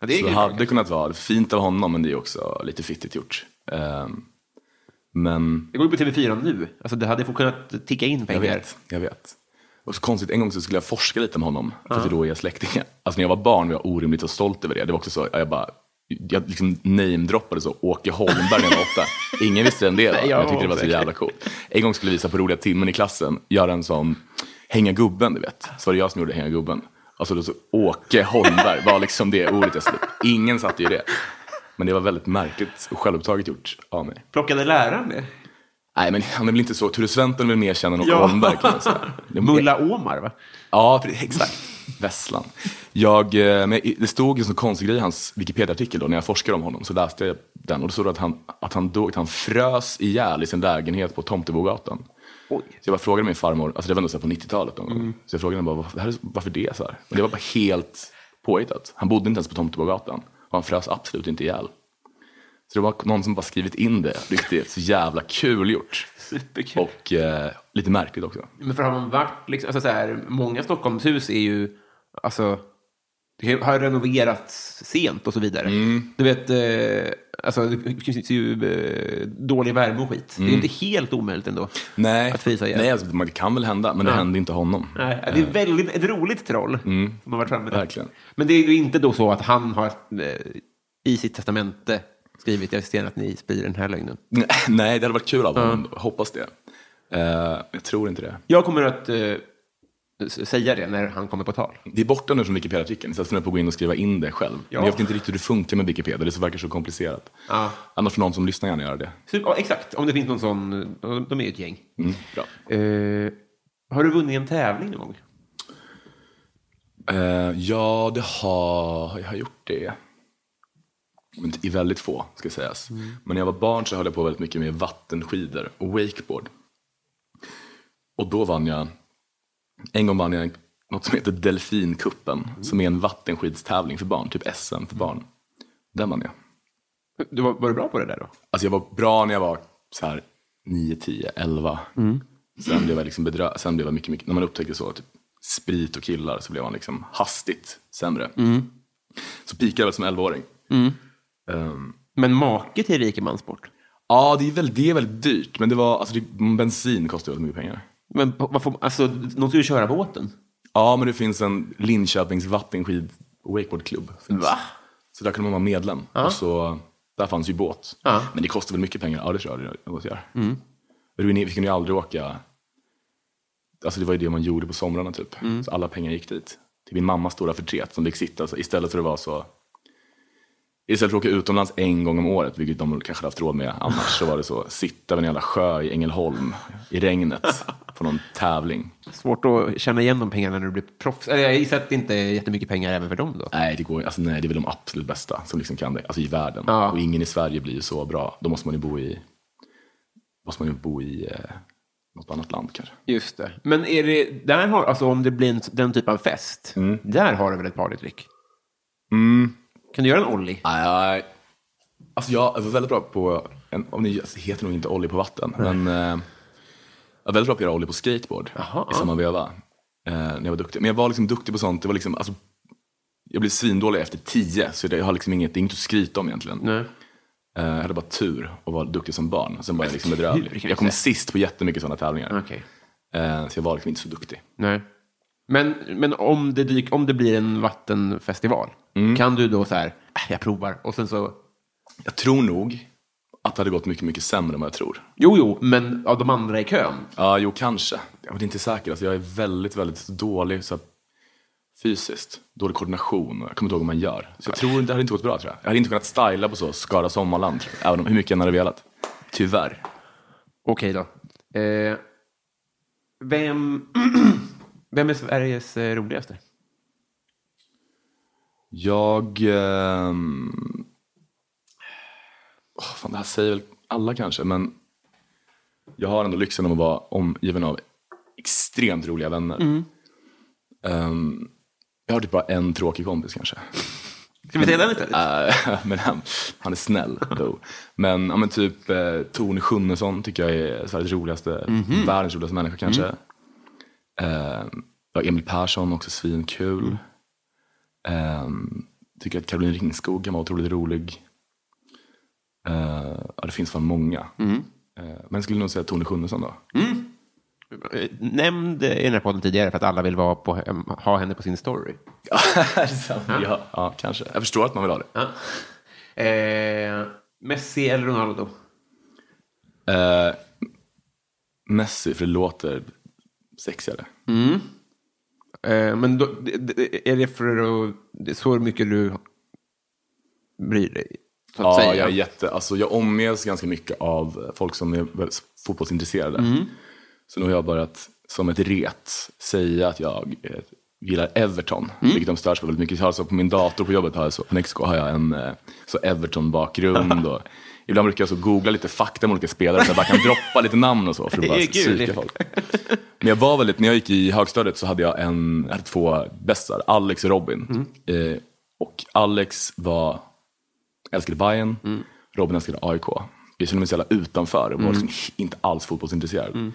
Ja, det Så det hade kunnat vara fint av honom, men det är också lite fittigt gjort. Ehm, men Det går ju på TV4 nu. Alltså det hade fått kunnat ticka in jag pengar. vet, jag vet. Och så konstigt, en gång så skulle jag forska lite med honom, för att vi då är släktingar. Alltså när jag var barn var jag orimligt och stolt över det. Det var också så, jag bara, jag liksom namedroppade så, Åke Holmberg när jag var åtta. Ingen visste vem det var, jag men jag tyckte det var så jävla coolt. En gång skulle vi visa på roliga timmen i klassen, göra en sån, hänga gubben, du vet. Så var det jag som gjorde hänga gubben. Alltså då så, Åke Holmberg var liksom det ordet jag skulle, ingen satte ju det. Men det var väldigt märkligt och självupptaget gjort av mig. Plockade läraren det? Nej, men han är väl inte så, Ture Sventon är väl mer känd än Åke Ja. Holmberg kan man säga. Det- Mulla Omar, va? Ja, exakt. Vesslan. Jag, eh, men det stod en sån konstig grej i hans Wikipedia-artikel då, när jag forskade om honom. Så läste jag den och då stod det att han, att han, dog, att han frös ihjäl i sin lägenhet på Tomtebogatan. Oj. Så jag bara frågade min farmor, alltså det var ändå på 90-talet någon gång. Så jag frågade henne bara, varför, varför det? Så här. Och det var bara helt påhittat. Han bodde inte ens på Tomtebogatan. Och han frös absolut inte ihjäl. Så det var någon som bara skrivit in det. Riktigt så jävla kul gjort. Superkul. Och eh, lite märkligt också. Men för har man varit, liksom, alltså så här, många Stockholmshus är ju, alltså, det har renoverats sent och så vidare. Mm. Du vet, eh, Alltså, det finns ju eh, dålig värme och skit. Det är inte helt omöjligt ändå. Nej, Att frysa ihjäl. Nej alltså, det kan väl hända, men det hände inte honom. Nej, det är väldigt, ett roligt troll som har varit framme. där. verkligen. Men det är ju inte då så att han har eh, i sitt testamente skrivit jag ser att ni sprider den här lögnen. Nej, det hade varit kul av honom. Hoppas det. Eh, jag tror inte det. Jag kommer att eh, s- säga det när han kommer på tal. Det är borta nu från Wikipedia-artikeln, så jag funderar på att gå in och skriva in det själv. Men jag vet inte riktigt hur det funkar med Wikipedia, det verkar så komplicerat. Ja. Annars får någon som lyssnar gärna göra det. Så, ja, exakt, om det finns någon sån. De de är ju ett gäng. Mm, bra. Eh, har du vunnit en tävling någon gång? Eh, ja, det har jag har gjort det. Men I väldigt få, ska sägas. Men när jag var barn så höll jag på väldigt mycket med vattenskidor och wakeboard. Och då vann jag, en gång vann jag något som heter Delfinkuppen, som är en vattenskidstävling för barn, typ SM för barn. Den vann jag. Du var, var du bra på det där då? Alltså jag var bra när jag var så här 9, 10, 11. Sen blev jag liksom bedrö- sen blev jag mycket, mycket, när man upptäckte så, typ sprit och killar, så blev man liksom hastigt sämre. Så pikade jag väl som 11-åring. Ehm, Men make till rikemanssport? ja, det är, väldigt, det är väldigt dyrt, men det var, alltså det, bensin kostar väldigt mycket pengar. Men vad får, alltså, någon ska ju köra båten. Ja, men det finns en Linköpings vattenskid wakeboardklubb. Va? Så där kunde man vara medlem. Och så, där fanns ju båt. Ja. Men det kostar väl mycket pengar? Ja, det tror jag det gör. Mm. Vi kunde ju aldrig åka... Alltså det var ju det man gjorde på somrarna typ. Så alla pengar gick dit. Till min mammas stora förtret som fick sitta. Så istället för att vara så... Istället för att åka utomlands en gång om året, vilket de kanske haft råd med annars, så var det så. Sitta vid en jävla sjö i Ängelholm i regnet på någon tävling. Svårt att känna igen de pengarna när du blir proffs. Eller jag gissar att det inte är jättemycket pengar även för dem då. Nej, det går alltså, nej, det är väl de absolut bästa som liksom kan det, alltså i världen. Ja. Och ingen i Sverige blir ju så bra. Då måste man ju bo i, måste man ju bo i eh, något annat land kanske. Just det. Men är det, där har, alltså om det blir en, den typ av fest, där har du väl ett party trick? Mm. Kan du göra en ollie? Nej, alltså jag var väldigt bra på, en, om ni heter nog inte ollie på vatten, men eh, jag var väldigt bra på att göra ollie på skateboard Jaha. i samma veva. Eh, när jag var duktig. Men jag var liksom duktig på sånt, det var liksom, alltså, jag blev svindålig efter tio, så det, jag har liksom inget, det är inget att skryta om egentligen. Nej. Eh, Jag hade bara tur och var duktig som barn. Sen var jag liksom bedrövlig. jag kom sist på jättemycket sådana tävlingar. Okej. Eh, Så jag var liksom inte så duktig. Nej. Men, men om, det dyk, om det blir en vattenfestival, kan du då så här, äh, jag provar, och sen så, Jag tror nog att det hade gått mycket, mycket sämre än vad jag tror. jo, jo, men av de andra i kön, Ja, jo, kanske. Jag är inte säker. Alltså, jag är väldigt, väldigt dålig så här, fysiskt. Dålig koordination. Jag kommer inte ihåg vad man gör. Så jag tror det hade inte gått bra, tror jag. Jag hade inte kunnat styla på så Skara Sommarland. Även om hur mycket jag hade velat. Tyvärr. okej då. Eh, vem, vem är Sveriges eh, roligaste? Jag... ehm, åh, fan, det här säger väl alla kanske, men jag har ändå lyxen av att vara omgiven av extremt roliga vänner. Ehm, jag har typ bara en tråkig kompis kanske. Ska vi säga den istället? Äh, men han, han är snäll. Though. Men, ja, men typ eh, Tone Schunnesson tycker jag är Sveriges roligaste, världens roligaste människa kanske. Eh, ja, Emil Persson också svinkul. Eh, tycker att Caroline Ringskog kan vara otroligt rolig. Eh, ja, det finns fan många. Eh, men jag skulle nog säga Tone Schunnesson då. Eh, Nämnd i den här podden tidigare för att alla vill vara på, ha henne på sin story. ja, ja, kanske. Jag förstår att man vill ha det. Eh, Messi eller Ronaldo? Eh, Messi, för det låter sexigare. Eh, men då, är det för att, det är så mycket du bryr dig? Ja, säga. jag är jätte, alltså jag omges ganska mycket av folk som är fotbollsintresserade. Mm. Så nu har jag börjat som ett ret säga att jag eh, gillar Everton, Mm. vilket de stör sig på väldigt mycket. Alltså på min dator på jobbet, har jag så, på Nexco har jag en eh, så Everton-bakgrund. Och, ibland brukar jag så googla lite fakta om olika spelare, så jag bara kan droppa lite namn och så för att bara psyka folk. Men jag var väldigt, när jag gick i högstadiet så hade jag, en, jag hade två bästar, Alex och Robin. Mm. Eh, och Alex var älskade Bayern, Mm. Robin älskade AIK. Jag kände mig så jävla utanför och var liksom inte alls fotbollsintresserad. Mm.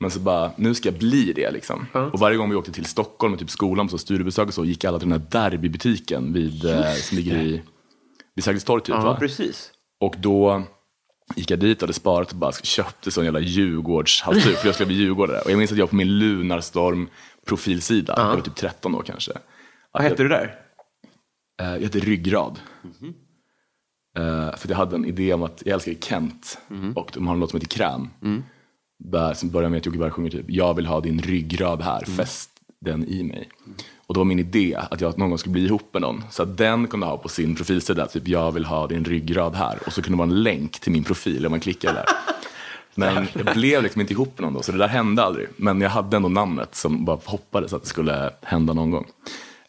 Men så bara, nu ska jag bli det liksom. Och varje gång vi åkte till Stockholm och typ skolan på så studiebesök och så gick alla till den här derbybutiken vid, eh, som ligger i, vid Sergels torg typ Ja, va? precis. Och då gick jag dit och hade sparat och bara köpte sån jävla Djurgårdshalsduk för jag skulle bli djurgårdare. Och jag minns att jag på min Lunarstorm profilsida, jag var typ 13 år kanske. Vad hette du där? Eh, Jag hette Ryggrad. Eh, för jag hade en idé om att jag älskar Kent och de har en låt som heter Kräm. Där, som börjar med att Jocke Berg sjunger typ, jag vill ha din ryggrad här, fäst den i mig. Och då var min idé att jag någon gång skulle bli ihop med någon. Så att den kunde ha på sin profilsida, typ jag vill ha din ryggrad här. Och så kunde det vara en länk till min profil om man klickar där. Men jag blev liksom inte ihop med någon då, så det där hände aldrig. Men jag hade ändå namnet som bara hoppades att det skulle hända någon gång.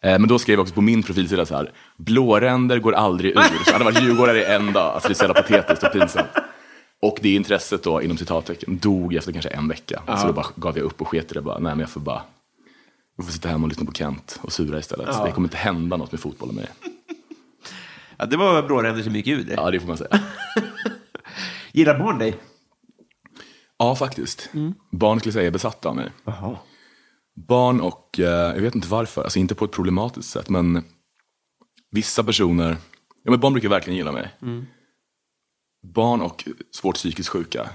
Eh, Men då skrev jag också på min profilsida så här, blåränder går aldrig ur. Så jag hade varit djurgårdare i en dag, alltså det är så jävla patetiskt och pinsamt. Och det intresset då, inom citattecken, dog efter kanske en vecka. Så då bara gav jag upp och sket i det bara, nej men jag får bara, jag får sitta hemma och lyssna på Kent och sura istället. Så det kommer inte hända något med fotbollen med det. Ja, det var blåränder som gick ur det. Ja, det får man säga. Gillar barn dig? Ja, faktiskt. Barn skulle jag säga är besatta av mig. Barn och, eh, jag vet inte varför, alltså inte på ett problematiskt sätt, men vissa personer, ja men barn brukar verkligen gilla mig. Barn och svårt psykiskt sjuka.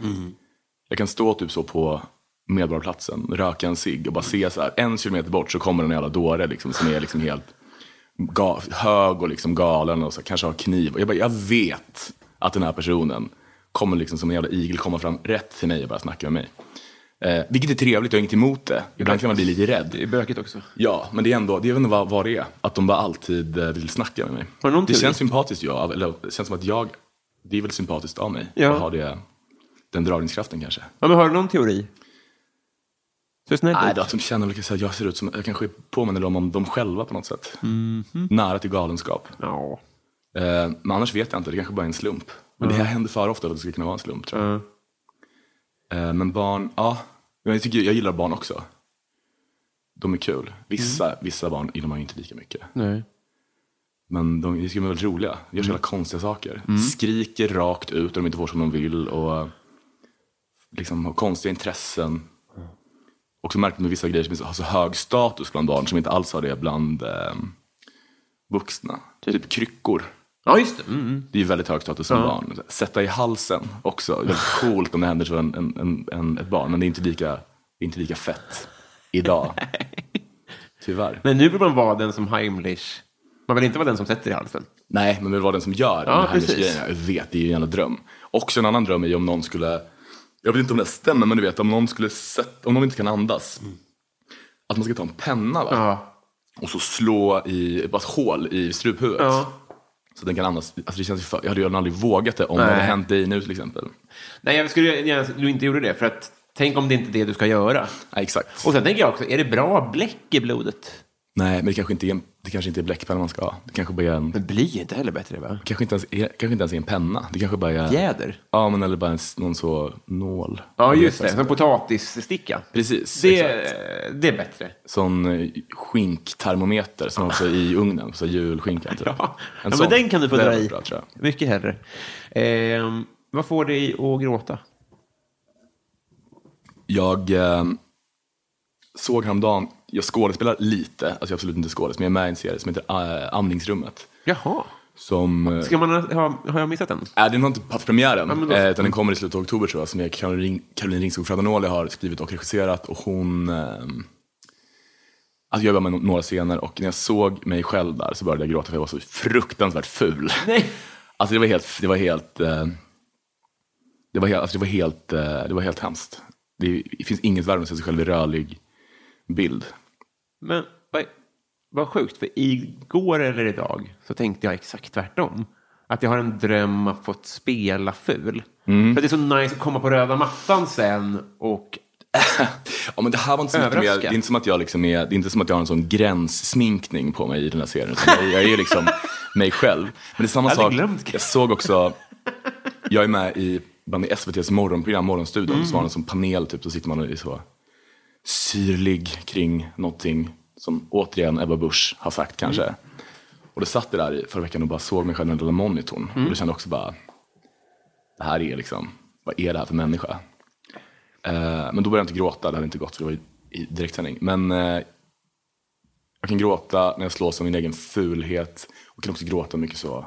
Jag kan stå typ så på Medborgarplatsen, röka en cigg och bara se så här, en kilometer bort så kommer en jävla dåre liksom, som är liksom helt hög och liksom galen och så, kanske har kniv. Jag, bara, jag vet att den här personen kommer liksom som en jävla igel komma fram rätt till mig och bara snacka med mig. Eh, vilket är trevligt, jag har inget emot det. Ibland kan man bli lite rädd. Det är bökigt också. Ja, men det är ändå, det är ändå vad, vad det är. Att de bara alltid eh, vill snacka med mig. Har det teori? känns sympatiskt, ja. Eller det känns som att jag, det är väl sympatiskt av mig. Ja. Att ha det, den dragningskraften kanske. Ja, men har du någon teori? Så snällt Nej, ut. att de känner väl att jag ser ut som, jag kanske påminner dem om dem själva på något sätt. Nära till galenskap. Ja. Eh, men annars vet jag inte, det kanske bara är en slump. Men det här händer för ofta att det skulle kunna vara en slump. Tror jag. Eh, men barn, ja. Jag, tycker, jag gillar barn också. De är kul. Vissa, vissa barn gillar man ju inte lika mycket. Nej. Men de, de ska vara väldigt roliga. De gör så jävla konstiga saker. Skriker rakt ut och de inte får som de vill. Och liksom har konstiga intressen. Också märkt med vissa grejer som har så hög status bland barn som inte alls har det bland eh, vuxna. Typ kryckor. Ja, just det. Mm. Det är väldigt hög status som barn. Sätta i halsen också. Väldigt coolt om det händer så en, en, en, ett barn. Men det är inte lika, inte lika fett idag. Tyvärr. Men nu vill man vara den som Heimlich... Man vill inte vara den som sätter i halsen. Nej, men vill vara den som gör Ja, de här precis. grejerna. Jag vet, det är ju en jävla dröm. Också en annan dröm är ju om någon skulle, jag vet inte om det stämmer, men du vet om någon skulle sätta, om någon inte kan andas. Att man ska ta en penna va? Ja. och så slå i, bara ett hål i struphuvudet. Ja. Så den kan andas. Alltså det känns ju för, jag hade ju aldrig vågat det om det Nej. hade hänt dig nu till exempel. Nej, jag skulle gärna du inte gjorde det. För att tänk om det inte är det du ska göra. Nej, exakt. Och sen tänker jag också, är det bra bläck i blodet? Nej, men det kanske inte är, en- det kanske inte är bläckpenna man ska ha. Det kanske bara är en, Men bly är inte heller bättre, va? kanske inte ens är, kanske inte ens är en penna. Det kanske bara är, Fjäder? ja men eller bara en, någon så nål. Ja, just det. Som potatissticka. Precis, Det, exakt. det är bättre. Sån eh, skinktermometer som också i ugnen, så julskinka. Typ. Ja, ja En men sån. den kan du få dra i. Bra. Mycket hellre. Ehm, vad får dig att gråta? Jag eh, såg häromdagen, jag skådespelar lite, alltså jag är absolut inte skådis, men jag är med i en serie som heter äh, Amningsrummet. Jaha. Som, eh, Ska man ha, har jag missat den? äh, den har inte haft premiären, men då- eh, utan den kommer i slutet av oktober tror jag, som Caroline, Caroline Ringskog Fradonoli har skrivit och regisserat. Och hon, eh, alltså jag jobbar med några scener och när jag såg mig själv där så började jag gråta för jag var så fruktansvärt ful. Nej. Alltså det var helt, det var helt, det var helt, alltså det var helt, det var helt hemskt. Det, det finns inget värre än att se sig själv i rörlig bild. Men vad, vad sjukt, för igår eller idag så tänkte jag exakt tvärtom. Att jag har en dröm att få spela ful. Mm. För det är så nice att komma på röda mattan sen och... Ja, men det här var inte så mycket mer, det är inte som att jag liksom är, det är inte som att jag har en sån gränssminkning på mig i den här serien. Jag, jag är liksom mig själv. Men det är samma Jag sak, jag såg också, jag är med i, bland i SVTs morgonprogram, Morgonstudion, Mm. så var det en sån panel, typ, så sitter man är så syrlig kring någonting som återigen Ebba Busch har sagt kanske. Mm. Och då satt jag där i förra veckan och bara såg mig själv i den lilla monitorn. Mm. Och då kände jag också bara, det här är liksom, vad är det här för människa? Eh, men då började jag inte gråta, det hade inte gått för det var i, i direktsändning. Men eh, jag kan gråta när jag slås av min egen fulhet och kan också gråta mycket så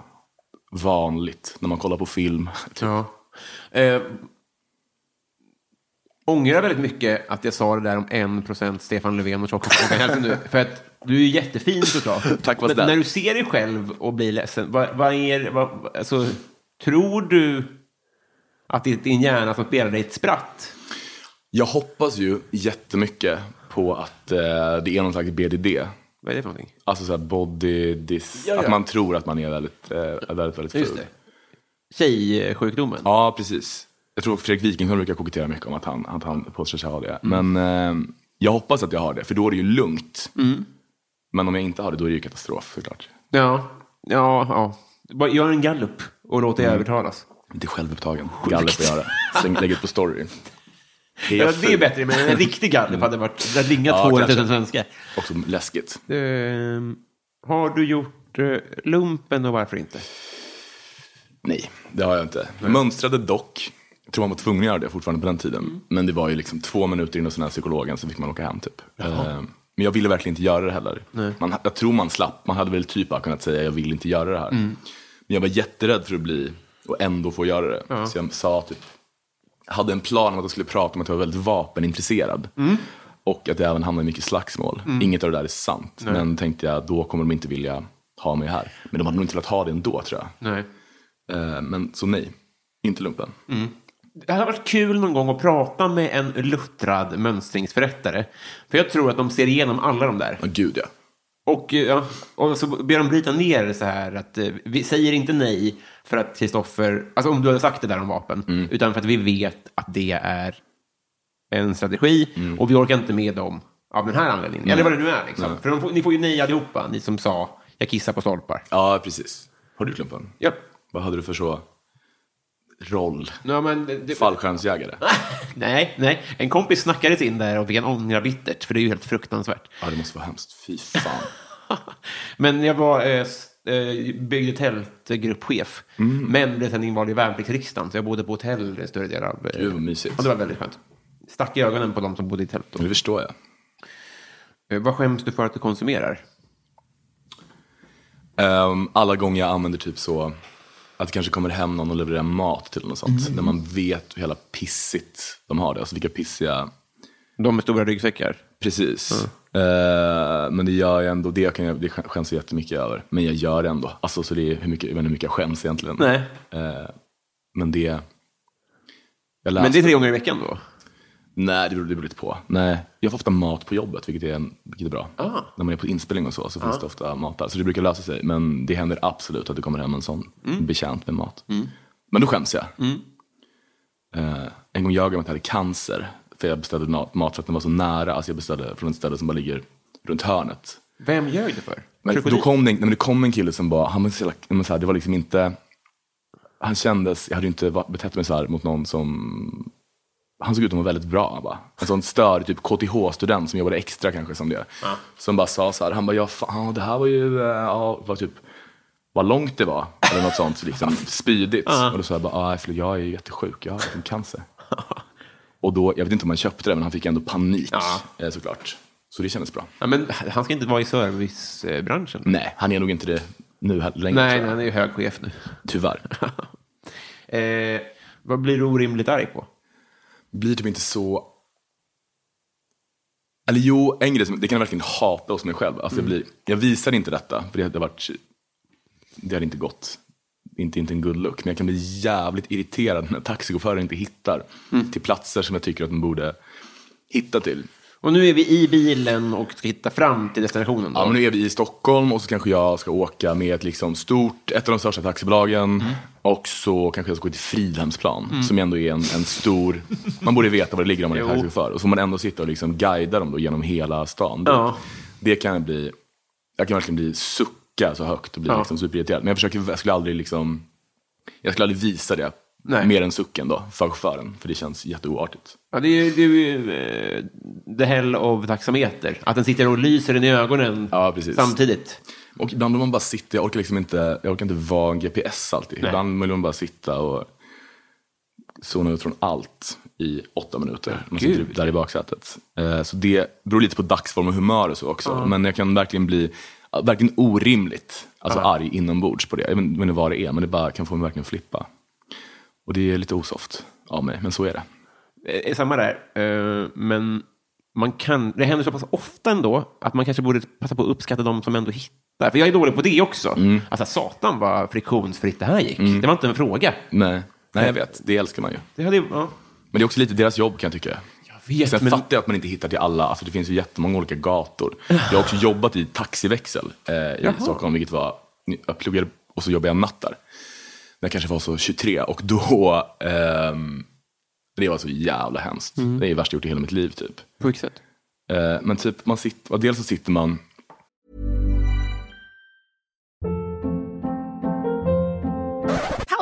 vanligt när man kollar på film. Typ. Ja. Eh, ångrar väldigt mycket att jag sa det där om en procent Stefan Löfven och tjockisfrågan nu. För att du är jättefin såklart. Tack, Men när du ser dig själv och blir ledsen, vad, vad är, vad, alltså, tror du att det är din hjärna som spelar dig ett spratt? Jag hoppas ju jättemycket på att eh, det är någon slags BDD. Vad är det för någonting? Alltså så här body dis. Ja, ja. Att man tror att man är väldigt, eh, väldigt, väldigt ful. Just det. Tjejsjukdomen? Ja, precis. Jag tror Fredrik Wikingsson brukar kokettera mycket om att han, att han påstår sig ha det. Men eh, jag hoppas att jag har det, för då är det ju lugnt. Men om jag inte har det, då är det ju katastrof såklart. Ja, ja, ja. Bara Gör en gallup och låt dig övertalas. Inte självupptagen. Galler får göra. Sen lägger ut på story. Är Ja, det är bättre, men en riktig gallup hade varit... Det hade ringat Ja, 200 000 kanske. svenskar. Också läskigt. Ehm, har du gjort eh, lumpen och varför inte? Nej, det har jag inte. Mönstrade dock. Jag tror man var tvungen att göra det fortfarande på den tiden. Men det var ju liksom två minuter in hos den här psykologen så fick man åka hem typ. Eh, Men jag ville verkligen inte göra det heller. Man, jag tror man slapp. Man hade väl typ bara kunnat säga jag vill inte göra det här. Men jag var jätterädd för att bli och ändå få göra det. Så jag sa typ, hade en plan om att jag skulle prata om att jag var väldigt vapenintresserad. Och att jag även hamnade i mycket slagsmål. Inget av det där är sant. Men tänkte jag, då kommer de inte vilja ha mig här. Men de hade nog inte velat ha det ändå tror jag. Nej. Eh, Men så nej, inte lumpen. Det hade varit kul någon gång att prata med en luttrad mönstringsförrättare. För jag tror att de ser igenom alla de där. Ja, gud ja. Och, eh, ja, och så ber de bryta ner det så här att eh, vi säger inte nej för att Kristoffer, alltså om du hade sagt det där om vapen, utan för att vi vet att det är en strategi och vi orkar inte med dem av den här anledningen. Eller vad det nu är. Liksom. För får, ni får ju nej allihopa, ni som sa jag kissar på stolpar. Ja, precis. Har du lumpen? Ja. Vad hade du för så roll? Ja, men det, Fallskärmsjägare? nej, nej. En kompis snackades in där och fick en ångra bittert, för det är ju helt fruktansvärt. Ja, det måste vara hemskt. Fy fan. Men jag var eh, eh, byggde tältgruppchef, men blev sen invald i värnpliktsriksdagen, så jag bodde på hotell större del av... eh, Gud, vad mysigt. Och det var väldigt skönt. Stack i ögonen på de som bodde i tält. Då. Det förstår jag. Eh, vad skäms du för att du konsumerar? Ehm, alla gånger jag använder typ så att det kanske kommer hem någon och levererar mat till något sånt. När man vet hur jävla pissigt de har det. Alltså vilka pissiga De med stora ryggsäckar? Precis. Eh, men det gör jag ändå, det, kan jag, det skäms jag jättemycket över. Men jag gör det ändå. Alltså, så det är hur mycket, jag vet inte hur mycket jag skäms egentligen. Nej. Eh, men det... Jag Men det är tre gånger i veckan då? Nej, det beror, det beror lite på. Nej, jag får ofta mat på jobbet, vilket är, vilket är bra. Ah. När man är på inspelning och så, så finns det ofta mat där. Så det brukar lösa sig. Men det händer absolut att det kommer hem en sån Mm. betjänt med mat. Men då skäms jag. Eh, en gång ljög jag om att jag hade cancer. För jag beställde mat, mat för att den var så nära. Alltså jag beställde från ett ställe som bara ligger runt hörnet. Vem gör det för? Men då kom det, men det kom en kille som var, han var så, jävla- men så här, det var liksom inte, han kändes, jag hade ju inte betett mig så här mot någon som, han såg ut att vara väldigt bra. Bara. En sån stör typ KTH-student som jobbade extra kanske som det. Som bara sa så här, han bara, ja fan, det här var ju, eh, ja, var typ, vad långt det var. Eller något sånt, liksom, spydigt. Och då sa jag bara, ah, jag är ju jättesjuk, jag har liksom cancer. Och då, jag vet inte om han köpte det, men han fick ändå panik eh, såklart. Så det kändes bra. Ja, men han ska inte vara i servicebranschen. Nej, han är nog inte det nu längre. Nej, han är ju hög chef nu. Tyvärr. Eh, vad blir du orimligt arg på? Blir typ inte så... Eller jo, en grej som, det kan jag verkligen hata hos mig själv. Alltså jag, blir, jag visar inte detta, för det hade varit... Det hade inte gått. Inte, inte en good look. Men jag kan bli jävligt irriterad när taxichaufförer inte hittar till platser som jag tycker att de borde hitta till. Och nu är vi i bilen och ska hitta fram till destinationen. Då. Ja, men nu är vi i Stockholm och så kanske jag ska åka med ett liksom stort, ett av de största taxibolagen. Och så kanske jag ska gå till Fridhemsplan, som ändå är en, en stor... Man borde veta var det ligger om man är taxichaufför. Och så får man ändå sitta och liksom guida dem då genom hela stan. Ja. Det kan bli... Jag kan verkligen bli sucka så högt och bli Ja. liksom superirriterad. Men jag försöker, jag skulle aldrig liksom... Jag skulle aldrig visa det. Nej. Mer än sucken då, för chauffören. För det känns jätteoartigt. Ja, det är ju det är ju, eh, the hell of taxameter. Att den sitter och lyser en i ögonen Ja, samtidigt. Och ibland vill man bara sitta, jag orkar liksom inte, jag orkar inte vara en GPS alltid. Nej. Ibland vill man bara sitta och zona ut från allt i åtta minuter. Man sitter där i baksätet. Eh, Så det beror lite på dagsform och humör och så också. Men jag kan verkligen bli, verkligen orimligt alltså arg inombords på det. Jag vet inte vad det är, men det bara kan få mig verkligen flippa. Och det är lite osoft av mig, men så är det. Eh, Samma där. Eh, men man kan, det händer så pass ofta ändå att man kanske borde passa på att uppskatta de som ändå hittar. För jag är dålig på det också. Mm. Alltså, satan vad friktionsfritt det här gick. Det var inte en fråga. Nej, nej jag vet. Det älskar man ju. Det hade, ja. Men det är också lite deras jobb kan jag tycka. Jag vet, Sen men- fattar jag att man inte hittar till alla. Alltså, det finns ju jättemånga olika gator. Jag har också jobbat i taxiväxel eh, i Stockholm, vilket var, jag pluggade och så jobbade jag natt där. När jag kanske var så 23 och då, ehm, det var så jävla hemskt. Mm. Det är det värsta jag gjort i hela mitt liv typ. På vilket sätt? Eh, men typ, man sitter, dels så sitter man,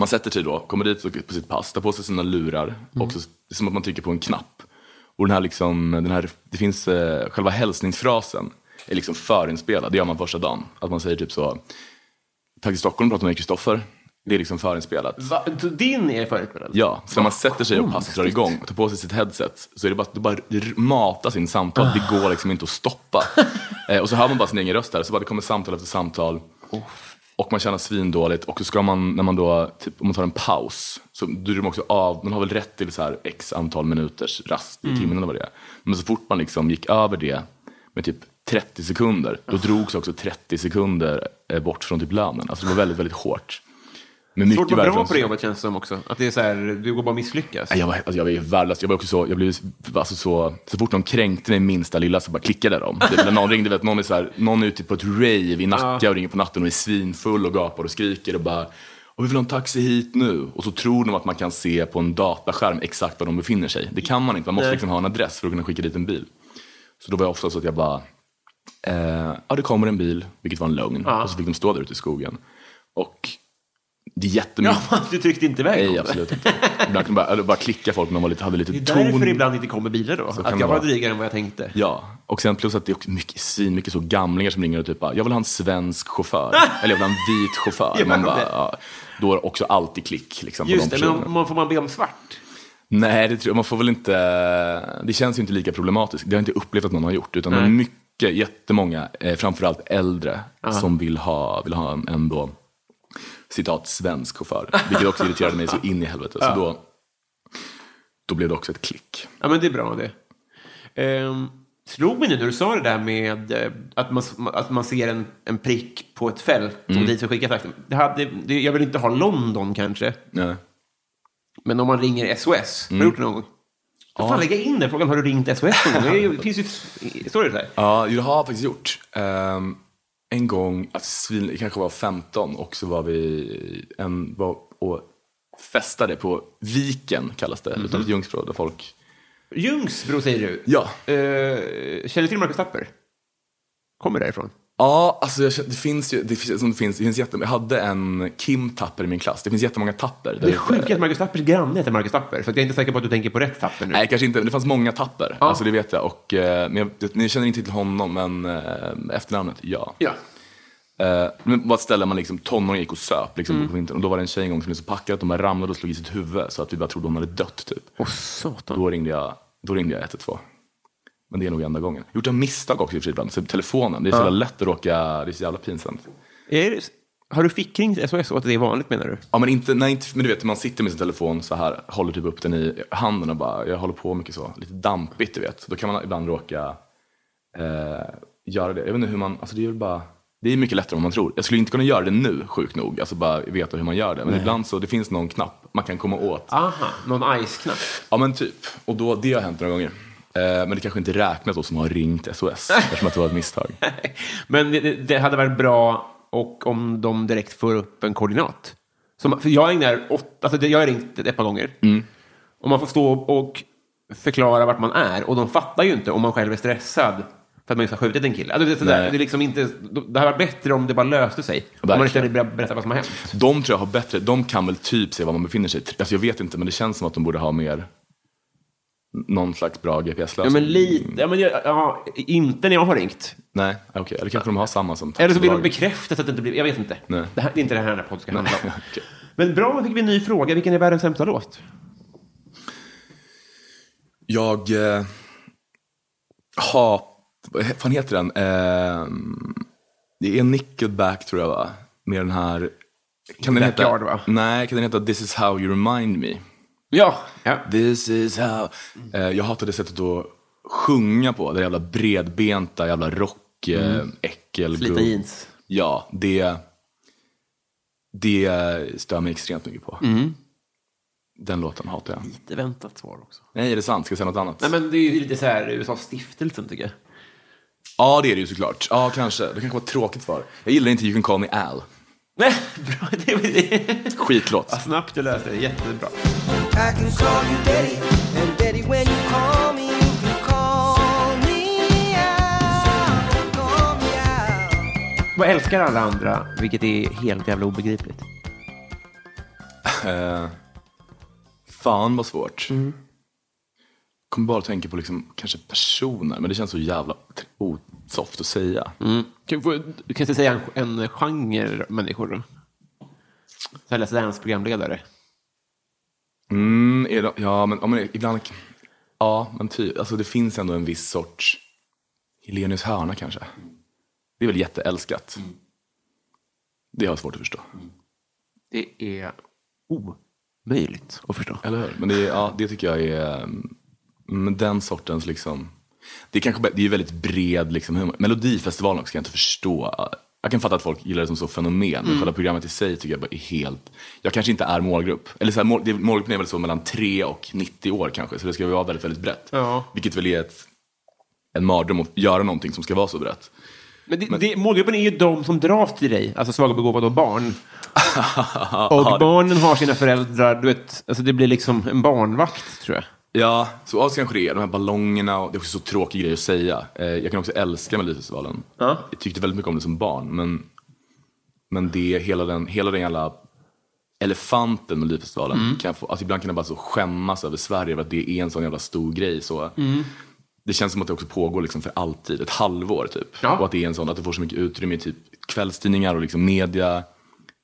Man sätter sig då, kommer dit på sitt pass, tar på sig sina lurar, och så, det är som att man trycker på en knapp. Och den här liksom, den här, det finns, eh, själva hälsningsfrasen är liksom förinspelad, det gör man första dagen. Att man säger typ så, Taxi Stockholm pratar med Kristoffer, det är liksom förinspelat. Va? Din är förutspelad? Ja, så när man sätter sig och passet drar igång och tar på sig sitt headset så är det bara, det bara matas in samtal, det går liksom inte att stoppa. eh, och så hör man bara sin egen röst där, så bara det kommer samtal efter samtal. Och man känner svindåligt och så ska man, när man då, typ, om man tar en paus, så är de också av, man har väl rätt till så här x antal minuters rast i timmen eller vad det är. Men så fort man liksom gick över det med typ 30 sekunder, då drogs också 30 sekunder eh, bort från typ lönen. Alltså det var väldigt, väldigt hårt. Med Svårt att vara bra på det jobbet känns det som också. Att det är så här, du går bara misslyckas. Nej, Jag var, alltså jag var ju värdelös. Jag var också så, jag blev alltså så, så fort de kränkte mig minsta lilla så bara klickade de. Det, när någon ringde, vet, någon är, så här, någon är ute på ett rave i Nacka och ringer på natten och är svinfull och gapar och skriker och bara och vi vill ha en taxi hit nu. Och så tror de att man kan se på en dataskärm exakt var de befinner sig. Det kan man inte, man måste liksom ha en adress för att kunna skicka dit en bil. Så då var jag ofta så att jag bara, eh, ja det kommer en bil, vilket var en lögn. Och så fick de stå där ute i skogen. Och det är jättemycket. Ja, du tryckte inte iväg Nej, absolut inte. Ibland kan man bara, bara klicka folk när de var lite, hade lite Det är ton. därför ibland inte kommer bilar då. kan Att jag var drygare än vad jag tänkte. Ja, och sen plus att det är också mycket, svin, mycket så gamlingar som ringer och typ bara, jag vill ha en svensk chaufför. eller jag vill ha en vit chaufför. Ja, Man bara, ja, då är det också alltid klick liksom, Just de det, men man får man be om svart? Nej, det tror jag, man får väl inte, det känns ju inte lika problematiskt. Det har jag inte upplevt att någon har gjort. Utan det är mycket, jättemånga, eh, framförallt äldre, som vill ha, vill ha en, en då, citat, svensk chaufför. Vilket också irriterade mig så in i helvete. Så då, då blev det också ett klick. Ja, men det är bra det. Um, slog mig nu när du sa det där med eh, att, man, att man ser en, en prick på ett fält Mm. och dit så skickar taxin. Det hade, det, jag vill inte ha London kanske, Nej. men om man ringer SOS. Mm. Har du gjort det någon gång? Då får fan lägga in den frågan. Har du ringt SOS någon gång? Det finns ju... Står det så här? Ja, det har jag faktiskt gjort. Ehm, en gång, alltså, jag kanske var 15 och så var vi en, var och festade på Viken, kallas det, utanför Ljungsbro, där folk... Ljungsbro säger du? Ja. Eh, känner du till Marcus Tapper? Kommer därifrån? Ja, alltså jag, det finns ju, det finns, det finns, det finns jätte, jag hade en Kim Tapper i min klass, det finns jättemånga Tapper. Det är sjukt att Marcus Tappers granne heter Marcus Tapper. Så jag är inte säker på att du tänker på rätt Tapper nu. Nej, kanske inte. Det fanns många tapper. Alltså det vet jag. Och, eh, men jag, ni känner inte till honom, men eh, efternamnet, ja. Ja. Eh, men bara ett ställe man liksom, tonåringar gick och söp liksom, på vintern. Och då var det en tjej en gång som blev så packad att de ramlade och slog i sitt huvud. Så att vi bara trodde hon hade dött typ. Åh, satan. Då ringde jag, då ringde jag 112. Men det är nog enda gången. Gjort en misstag också i och för sig ibland. Så telefonen, det är så jävla lätt att råka, det är så jävla pinsamt. Är det, har du fickringt SOS och att det är vanligt menar du? Ja men inte, nej, inte, men du vet man sitter med sin telefon så här, håller typ upp den i handen och bara, jag håller på mycket så, lite dampigt du vet. Då kan man ibland råka eh, göra det. Jag vet inte hur man, alltså det är bara, Det är mycket lättare än man tror. Jag skulle inte kunna göra det nu, sjukt nog. Alltså bara veta hur man gör det. Men ibland så, det finns någon knapp man kan komma åt. Aha, någon ice-knapp. Ja men typ. Och då, det har hänt några gånger. Eh, men det kanske inte räknas då som har ringt SOS. eftersom att det var ett misstag. Men det, det- hade varit bra och om de direkt får upp en koordinat. Som, för jag ägnar åtta, alltså jag har ringt ett par gånger. Och man får stå och förklara vart man är. Och de fattar ju inte om man själv är stressad för att man just har skjutit en kille. Alltså, det, är sådär, Nej. det, är liksom inte, det hade varit bättre om det bara löste sig. Om man istället berättar vad som har hänt. De tror jag har bättre, de kan väl typ se var man befinner sig. Alltså jag vet inte, men det känns som att de borde ha mer någon slags bra Ja, GPS-lösning. men lite. Ja, men jag, ja, inte när jag har ringt. Nej, okej. Eller kanske de har samma som Eller så vill de bekräfta så att det inte blir... Jag vet inte. Nej. Det, här, det är inte det här den här podden ska handla om. Okej. Men bra, då fick vi en ny fråga. Vilken är världens sämsta låt? Jag eh, har, vad fan heter den? Eh, det är Nickelback tror jag va? Med den här, kan den heta? Backyard, va? Nej, kan den heta This is how you remind me? Ja. ja. This is how. Eh, jag hatar det sättet att sjunga på. Det jävla bredbenta, jävla rock, eh, äckel. Slita jeans. Ja, det, det stör mig extremt mycket på. Den låten hatar jag. Lite väntat svar också. Nej, är det sant? Ska jag säga något annat? Nej, men det är ju lite så här USA-stiftelsen, tycker jag. Ja, det är det ju såklart. Ja, kanske. Det kanske var ett tråkigt svar. Jag gillar inte You can call me Al. Nej, bra. Det var det. Skitlåt. Ja, snabbt du löste det. Jättebra. I can call you daddy, and daddy when you call me, you can call me out, call me out. Vad älskar alla andra, vilket är helt jävla obegripligt? Eh, fan vad svårt. Kommer bara att tänka på liksom, kanske personer, men det känns så jävla osoft att säga. Kan du, du kan inte säga en, en genre människor? Så här Let's Dance-programledare. Mm, det, ja, men, ja, men ibland... Ja, men ty, alltså det finns ändå en viss sorts... Helenius hörna kanske. Det är väl jätteälskat. Det har jag svårt att förstå. Det är omöjligt att förstå. Eller hur? Men det, är- ja, det tycker jag är... Men den sortens liksom... Det är kanske det är väldigt bred liksom, humor. Melodifestivalen också kan jag inte förstå. Jag kan fatta att folk gillar det som så fenomen, men själva programmet i sig tycker jag bara är helt... Jag kanske inte är målgrupp. Eller så här, mål, målgruppen är väl så mellan 3 och 90 år kanske, så det ska vara väldigt, väldigt brett. Ja. Vilket väl är ett, en mardröm att göra någonting som ska vara så brett. Men, det, Det, målgruppen är ju de som dras till dig, alltså svaga begåvade och barn. och barnen har sina föräldrar, du vet, alltså det blir liksom en barnvakt, tror jag. Ja, så så kanske det är. De här ballongerna, och det är också så tråkig grej att säga. Eh, jag kan också älska Melodifestivalen. Ja. Jag tyckte väldigt mycket om det som barn, men, men det, hela den, hela den jävla elefanten Melodifestivalen, Mm. kan få, alltså ibland kan jag bara så skämmas över Sverige, över att det är en sån jävla stor grej. Så. Mm. Det känns som att det också pågår liksom för alltid, ett halvår typ. Ja. Och att det är en sån, att det får så mycket utrymme i typ kvällstidningar och liksom media.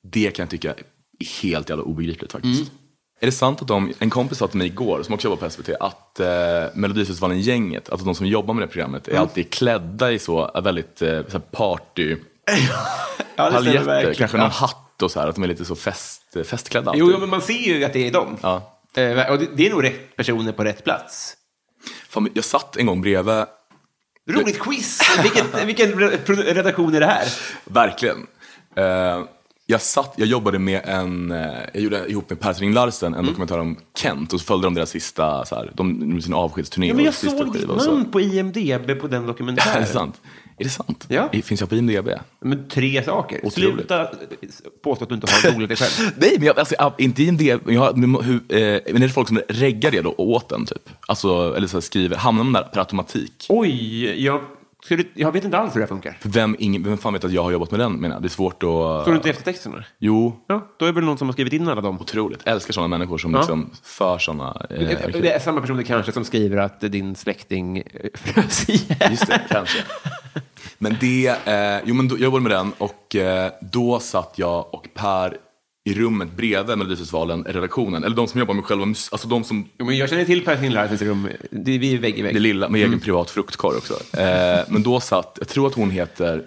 Det kan jag tycka är helt jävla obegripligt faktiskt. Mm. Är det sant att de, en kompis sa till mig igår, som också jobbar på SVT, att eh, Melodifestivalen-gänget, alltså de som jobbar med det programmet, är Mm. alltid klädda i så eh, väldigt eh, så party, Ja, paljetter, kanske någon hatt och så här, att de är lite så fest, festklädda alltid. Jo, jo, men man ser ju att det är dem. Ja. Eh, och det, det är nog rätt personer på rätt plats. Fan, jag satt en gång bredvid, Roligt quiz! Vilken, vilken re- redaktion är det här? verkligen. Eh, jag, satt, jag jobbade med en, eh, jag gjorde ihop med Per String Larsen Mm. en dokumentär om Kent och så följde de deras sista, så här, de, sin avskedsturné Ja, men jag såg ditt och så. namn på IMDB på den Är dokumentären. det sant? Är det sant? Ja. Finns jag på IMDB? Men tre saker. Otroligt. Sluta påstå att du inte har roligt dig själv. Nej, men jag, alltså, inte IMDB. Jag, men, hur, eh, men är det folk som reggar det då åt den typ? Alltså, eller så här, skriver, hamnar de där per automatik? Oj, jag, du, jag vet inte alls hur det här funkar. Vem, ingen, vem fan vet att jag har jobbat med den menar jag? Det är svårt att... Står du inte efter texterna? Jo, Ja, då är det väl någon som har skrivit in alla dem. otroligt. Älskar sådana människor som Ja. liksom för sådana... Eh, Det det är samma personer kanske som skriver att din släkting eh, frös ihjäl. Just det, kanske. Men det, eh, jo men då, jag jobbade med den och eh, då satt jag och Per i rummet bredvid Melodifestivalen, redaktionen, eller de som jobbar med själva mus- alltså de som, Jo, men jag känner till Per Finlarsens rum. Det är vi är vägg i vägg. det lilla, med egen privat fruktkorg också. Eh, men då satt, jag tror att hon heter,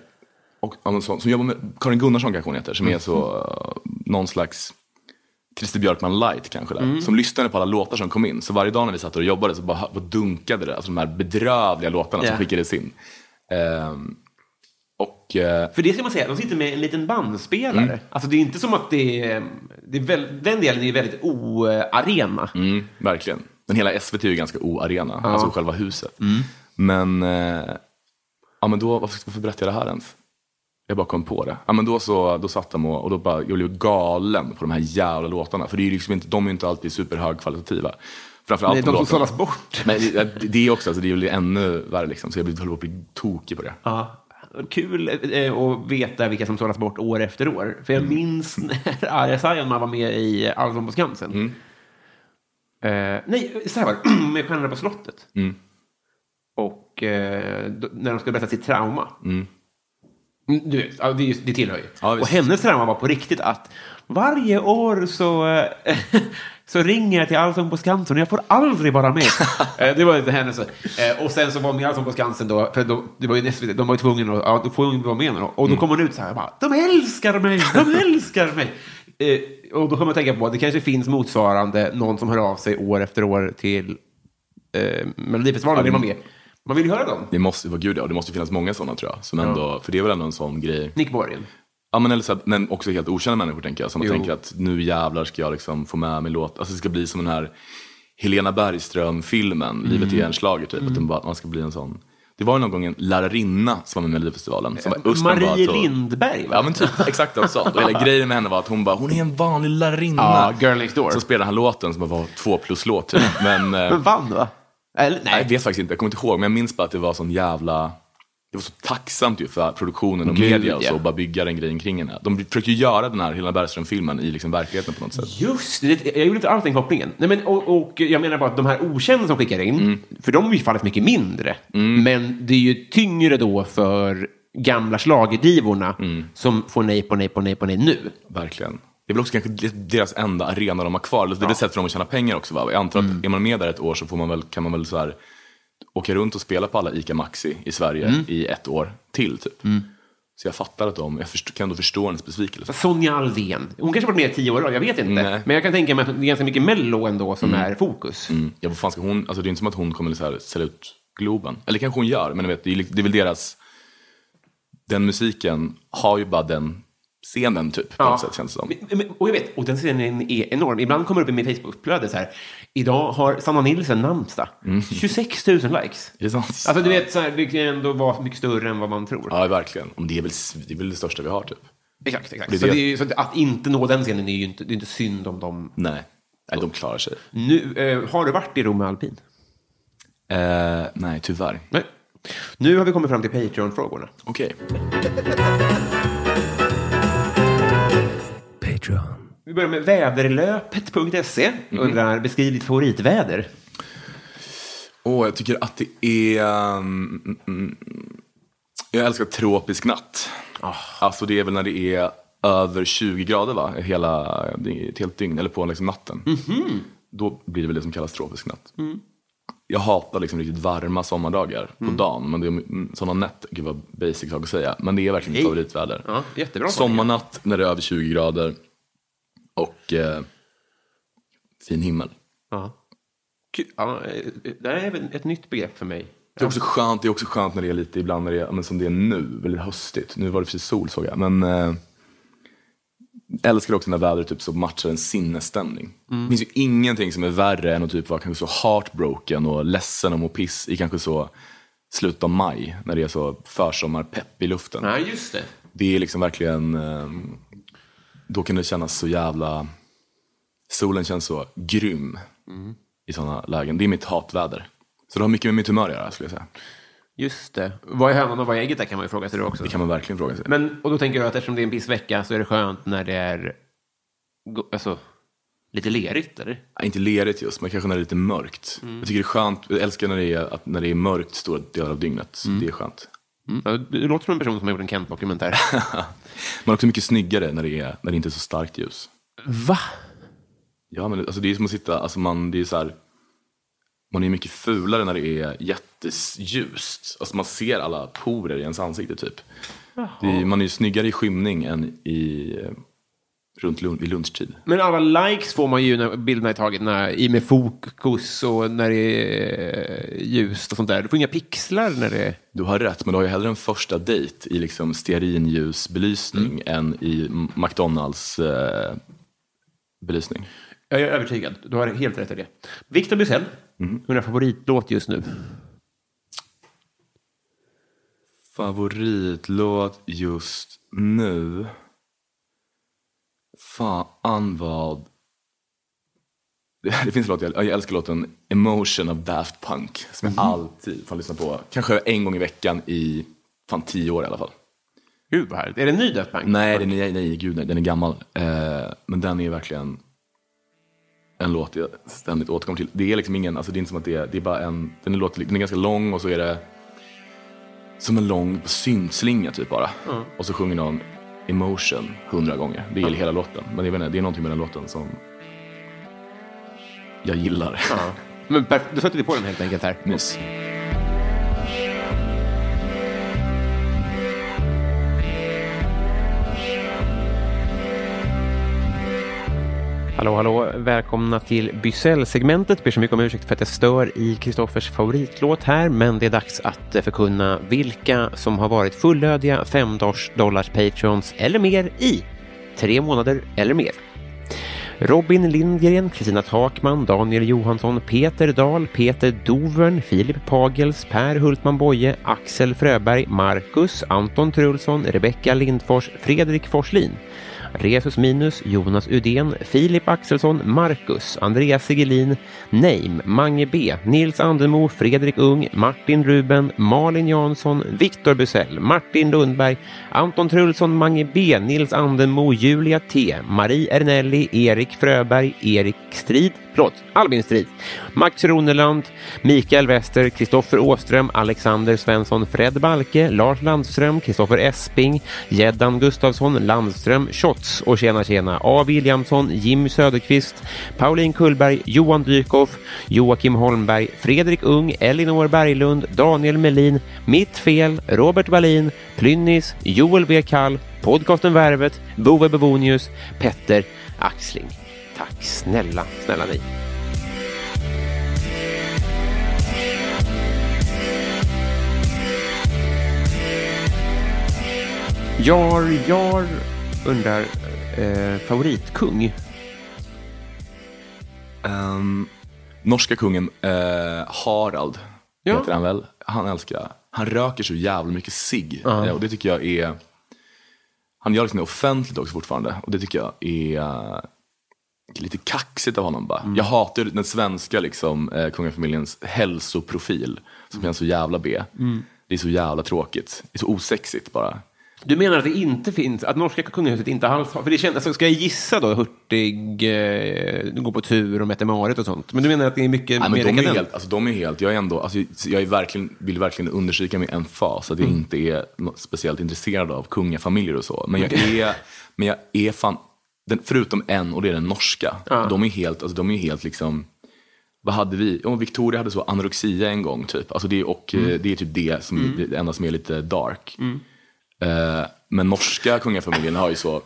och, så, som jobbar med, Karin Gunnarsson kanske hon heter, som är så, eh, någon slags Christer Björkman light kanske där. Som lyssnade på alla låtar som kom in. Så varje dag när vi satt och jobbade så bara, bara dunkade det, alltså de här bedrövliga låtarna Ja. som skickades in. Ehm, Och eh, För det ska man säga, de sitter med en liten bandspelare. Mm. Alltså det är inte som att det är... Det är väl, den delen är väldigt o-arena. Mm, verkligen. Men hela SVT är ju ganska oarena, alltså själva huset. Men, eh, ja men då, varför, varför berättar jag det här ens? Jag bara kom på det. Ja men då så, då satt de och, och då bara, jag blev galen på de här jävla låtarna. För det är liksom inte, de är ju inte alltid superhögkvalitativa. Framförallt Nej, de som sållas bort. Men det, det är också, alltså, det är väl ännu värre liksom. Så jag blir- håller på att bli tokig på det. Ja. Kul eh, att veta vilka som sållas bort år efter år. För jag minns när Arja Saijonmaa var med i Allsång på Skansen. Eh, nej, så här var det. med Stjärnorna på slottet. Mm. Och eh, då, när de skulle berätta sitt trauma. Mm, Du vet, ja, det, det tillhör ju. Ja, och hennes trauma var på riktigt att varje år så, eh, så ringer jag till Allsång på Skansen och jag får aldrig vara med. Eh, det var inte hennes. Eh, och sen så var med Allsång på Skansen då, för då, det var ju SVT, de var ju tvungna att, ja, då får hon vara med då. Och då kom hon ut så här, bara, de älskar mig, de älskar mig. Eh, och då kan man tänka på att det kanske finns motsvarande, någon som hör av sig år efter år till eh, Melodifestivalen vill vara med. Man vill ju höra dem. Det måste, vad gud ja, det måste finnas många sådana tror jag. Som ändå, För det är väl ändå en sån grej. Nick Borgen. Ja, men, eller så att, men också helt okända människor tänker jag. Som Jo. tänker att nu jävlar ska jag liksom få med mig låt. Alltså det ska bli som den här Helena Bergström-filmen, Livet Mm. är en schlager typ. Att den bara, man ska bli en sån. Det var ju någon gång en lärarinna som var med i Melodifestivalen. Som var bara Marie att- Lindberg, va? Ja men typ exakt något sånt. Och hela grejen med henne var att hon bara, hon är en vanlig lärarinna. Ja, Girl Next Door. Som spelade den här låten som var två plus låt typ. Men, eh, Men vann, va? Eller, Nej, jag vet faktiskt inte. Jag kommer inte ihåg. Men jag minns bara att det var sån jävla... Det var så tacksamt ju för produktionen och Gud, media och så, ja. och bara bygga den grejen kring henne. De försökte göra den här Helena Bergström-filmen i liksom verkligheten på något sätt. Just det, jag gjorde inte alls den kopplingen. Nej, men, och, och jag menar bara att de här okända som skickar in, Mm. för de är ju fallet mycket mindre. Men det är ju tyngre då för gamla schlagerdivorna Mm. som får nej på nej på nej på nej nu. Verkligen. Det är väl också kanske deras enda arena de har kvar. Det är väl ett sätt för dem att tjäna pengar också. Va? Jag antar att är man med där ett år så får man väl, kan man väl så här, åka runt och spela på alla ICA Maxi i Sverige i ett år till. Typ. Så jag fattar att de, jag först, kan ändå förstå hennes besvikelse. Sonja Alvén, hon kanske varit med i tio år, jag vet inte. Nej. Men jag kan tänka mig att det är ganska mycket Mello ändå som är fokus. Mm. Ja, vad fan ska hon, alltså det är inte som att hon kommer så här, sälja ut Globen. Eller kanske hon gör, men vet, det, är, det är väl deras... Den musiken har ju bara den scenen typ, på något sätt känns det som. Och jag vet, och den scenen är enorm. Ibland kommer det upp i mitt Facebook-flöde så här. Idag har Sanna Nilsson namnsdag. 26 000 likes. Det är sant. Alltså du vet, så här, det kan ändå vara mycket större än vad man tror. Ja, verkligen. Om det, är väl, det är väl det största vi har typ. Exakt, exakt. Det är så, det- är, så att, inte nå den scenen är ju inte, det är inte synd om dem. Nej, Nej de klarar sig. Nu, eh, har du varit i Rom med alpin? Eh, nej, tyvärr. Nej. Nu har vi kommit fram till Patreon-frågorna. Okej. Vi börjar med väderlöpet.se. Undrar, beskriv ditt favoritväder. Åh, jag tycker att det är... mm, mm, mm, jag älskar tropisk natt. Alltså det är väl när det är över 20 grader va? Hela, ett helt dygn, eller på liksom natten. Då blir det väl det som kallas tropisk natt. Jag hatar liksom riktigt varma sommardagar på dagen. Men det är mm, sådana nätter, gud vad basic sak att säga. Men det är verkligen mitt favoritväder. Ja, jättebra. Sommarnatt när det är över 20 grader. Och eh, fin himmel. Ja. Eh, det här är ett nytt begrepp för mig. Det är också skönt, det är också skönt när det är lite ibland när det är, men som det är nu, väldigt höstigt. Nu var det precis sol såg jag. Men eh, älskar också när vädret typ så matchar en sinnesstämning. Det finns ju ingenting som är värre än att typ vara kanske så heartbroken och ledsen och må piss i kanske så slutet av maj. När det är så försommarpepp i luften. Ja, just det. Det är liksom verkligen, eh, då kan det kännas så jävla, solen känns så grym i sådana lägen. Det är mitt hatväder. Så det har mycket med mitt humör att göra skulle jag säga. Just det. Vad är hönan och vad är ägget där kan man ju fråga sig då också. Det kan man verkligen fråga sig. Men, och då tänker jag att eftersom det är en viss vecka så är det skönt när det är alltså, lite lerigt, eller? Ja, inte lerigt just, men kanske när det är lite mörkt. Jag tycker det är skönt, jag älskar när det är, att, när det är mörkt stora delar av dygnet. Det är skönt. Mm. Du låter som en person som har gjort en Kent-dokumentär. Man är också mycket snyggare när det, är, när det inte är så starkt ljus. Va? Ja, men alltså, det är som att sitta, alltså man, det är så här, man är mycket fulare när det är jätteljust. Alltså man ser alla porer i ens ansikte typ. Är, man är ju snyggare i skymning än i eh, runt lun- vid lunchtid. Men alla likes får man ju när bilderna är tagna i med fokus och när det är ljust och sånt där. Du får inga pixlar när det är... Du har rätt, men du har ju hellre en första dejt i liksom stearinljusbelysning än i McDonalds eh, belysning. Jag är övertygad. Du har helt rätt i det. Victor Bysell, min favoritlåt just nu. Favoritlåt just nu? Fan vad... Det, finns en låt, jag, jag älskar låten Emotion av Daft Punk. Som jag alltid får lyssna på. Kanske en gång i veckan i fan tio år i alla fall. Gud vad härligt. Är det en ny Daft Punk? Nej, den är, nej, gud nej, den är gammal. Eh, men den är verkligen en låt jag ständigt återkommer till. Det är liksom ingen, alltså det är inte som att det är, det är bara en, den är, låt, den är ganska lång och så är det som en lång syntslinga typ bara. Och så sjunger någon emotion hundra gånger. Det är hela låten. Men jag vet inte, det är någonting med den låten som jag gillar. Ja. Men perf- då sätter vi på den helt enkelt här. Mys. Hallå, hallå. Välkomna till Bysell-segmentet. Ber så mycket om ursäkt för att jag stör i Kristoffers favoritlåt här, men det är dags att eh, förkunna vilka som har varit fullödiga 5 dollars patrons eller mer i tre månader eller mer. Robin Lindgren, Kristina Takman, Daniel Johansson, Peter Dahl, Peter Dovern, Filip Pagels, Per Hultman Boye, Axel Fröberg, Marcus, Anton Trulsson, Rebecka Lindfors, Fredrik Forslin. Resus Minus, Jonas Udén, Filip Axelsson, Marcus, Andreas Sigelin, Neim, Mange B, Nils Andemo, Fredrik Ung, Martin Ruben, Malin Jansson, Viktor Busell, Martin Lundberg, Anton Trulsson, Mange B, Nils Andemo, Julia T, Marie Ernelli, Erik Fröberg, Erik Strid, förlåt, Albin Strid, Max Roneland, Mikael Wester, Kristoffer Åström, Alexander Svensson, Fred Balke, Lars Landström, Kristoffer Esping, Jeddan Gustafsson, Landström, Shots och tjena tjena, A. Williamson, Jim Söderqvist, Pauline Kullberg, Johan Dykhoff, Joakim Holmberg, Fredrik Ung, Elinor Berglund, Daniel Melin, Mitt Fel, Robert Wallin, Plynnis, Joel W. Kall, podcasten Värvet, Bove Bevonius, Petter Axling. Tack snälla, snälla ni. Jar Jar undrar eh, favoritkung. Ehm, norska kungen eh, Harald, Ja. heter han väl? Han älskar, han röker så jävla mycket cigg. Eh, och det tycker jag är, han gör liksom det offentligt också fortfarande. Och det tycker jag är lite kaxigt av honom bara. Jag hatar den svenska liksom, eh, kungafamiljens hälsoprofil. Som känns så jävla B. Det är så jävla tråkigt. Det är så osexigt bara. Du menar att det inte finns, att norska kungahuset inte alls har, för det känns, alltså, ska jag gissa då, Hurtig, eh, går på tur och Mette-Marit och sånt, men du menar att det är mycket Nej, mer men de, är helt, alltså, de är helt, jag är ändå, alltså, jag är verkligen, vill verkligen understryka med en fas att jag inte är speciellt intresserad av kungafamiljer och så. Men jag är, men jag är fan, den, förutom en och det är den norska, de är helt, alltså, de är helt liksom, vad hade vi? Ja, Victoria hade så anorexia en gång typ. Alltså det, och eh, det är typ det, som, det enda som är lite dark. Eh, men norska kungafamiljen har ju så,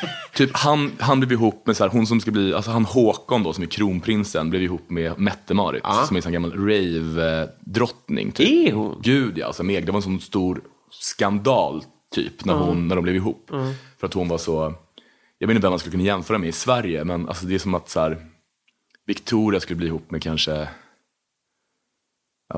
Typ han, han blev ihop med så här, hon som ska bli, alltså han Håkon då som är kronprinsen blev ihop med Mette-Marit som är en gammal rave-drottning. Typ. Är hon? Gud ja, alltså det var en sån stor skandal typ när, hon, när de blev ihop. För att hon var så, jag vet inte vem man skulle kunna jämföra med i Sverige men alltså det är som att så här, Victoria skulle bli ihop med kanske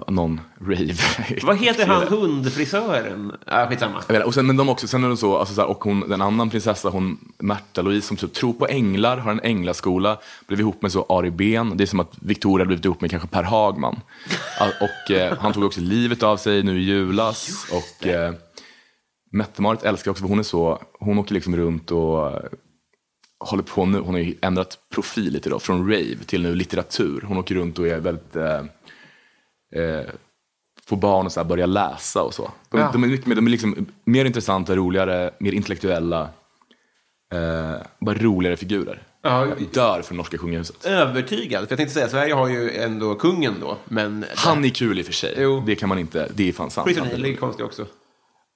någon rave. Vad heter han hundfrisören? Ah, skitsamma. Vet, och sen, men de också, sen är det så, alltså så här, och hon, den annan prinsessa, hon Märta Louise, som typ tror på änglar, har en änglaskola, blev ihop med så Ari Ben. Det är som att Victoria blivit ihop med kanske Per Hagman. Och eh, han tog också livet av sig nu i julas. Och eh, Mette-Marit älskar också, för hon är så, hon åker liksom runt och håller på nu, hon har ju ändrat profil lite då, från rave till nu litteratur. Hon åker runt och är väldigt eh, eh, få barn att börja läsa och så. De, Ja. de är, mycket de är liksom mer intressanta, roligare, mer intellektuella. Eh, bara roligare figurer. Ja. Jag dör för norska kungahuset. Övertygad. För jag tänkte säga, Sverige har ju ändå kungen då, men... Han är kul i och för sig. Jo. Det kan man inte, det är fan sant. Han är konstig också.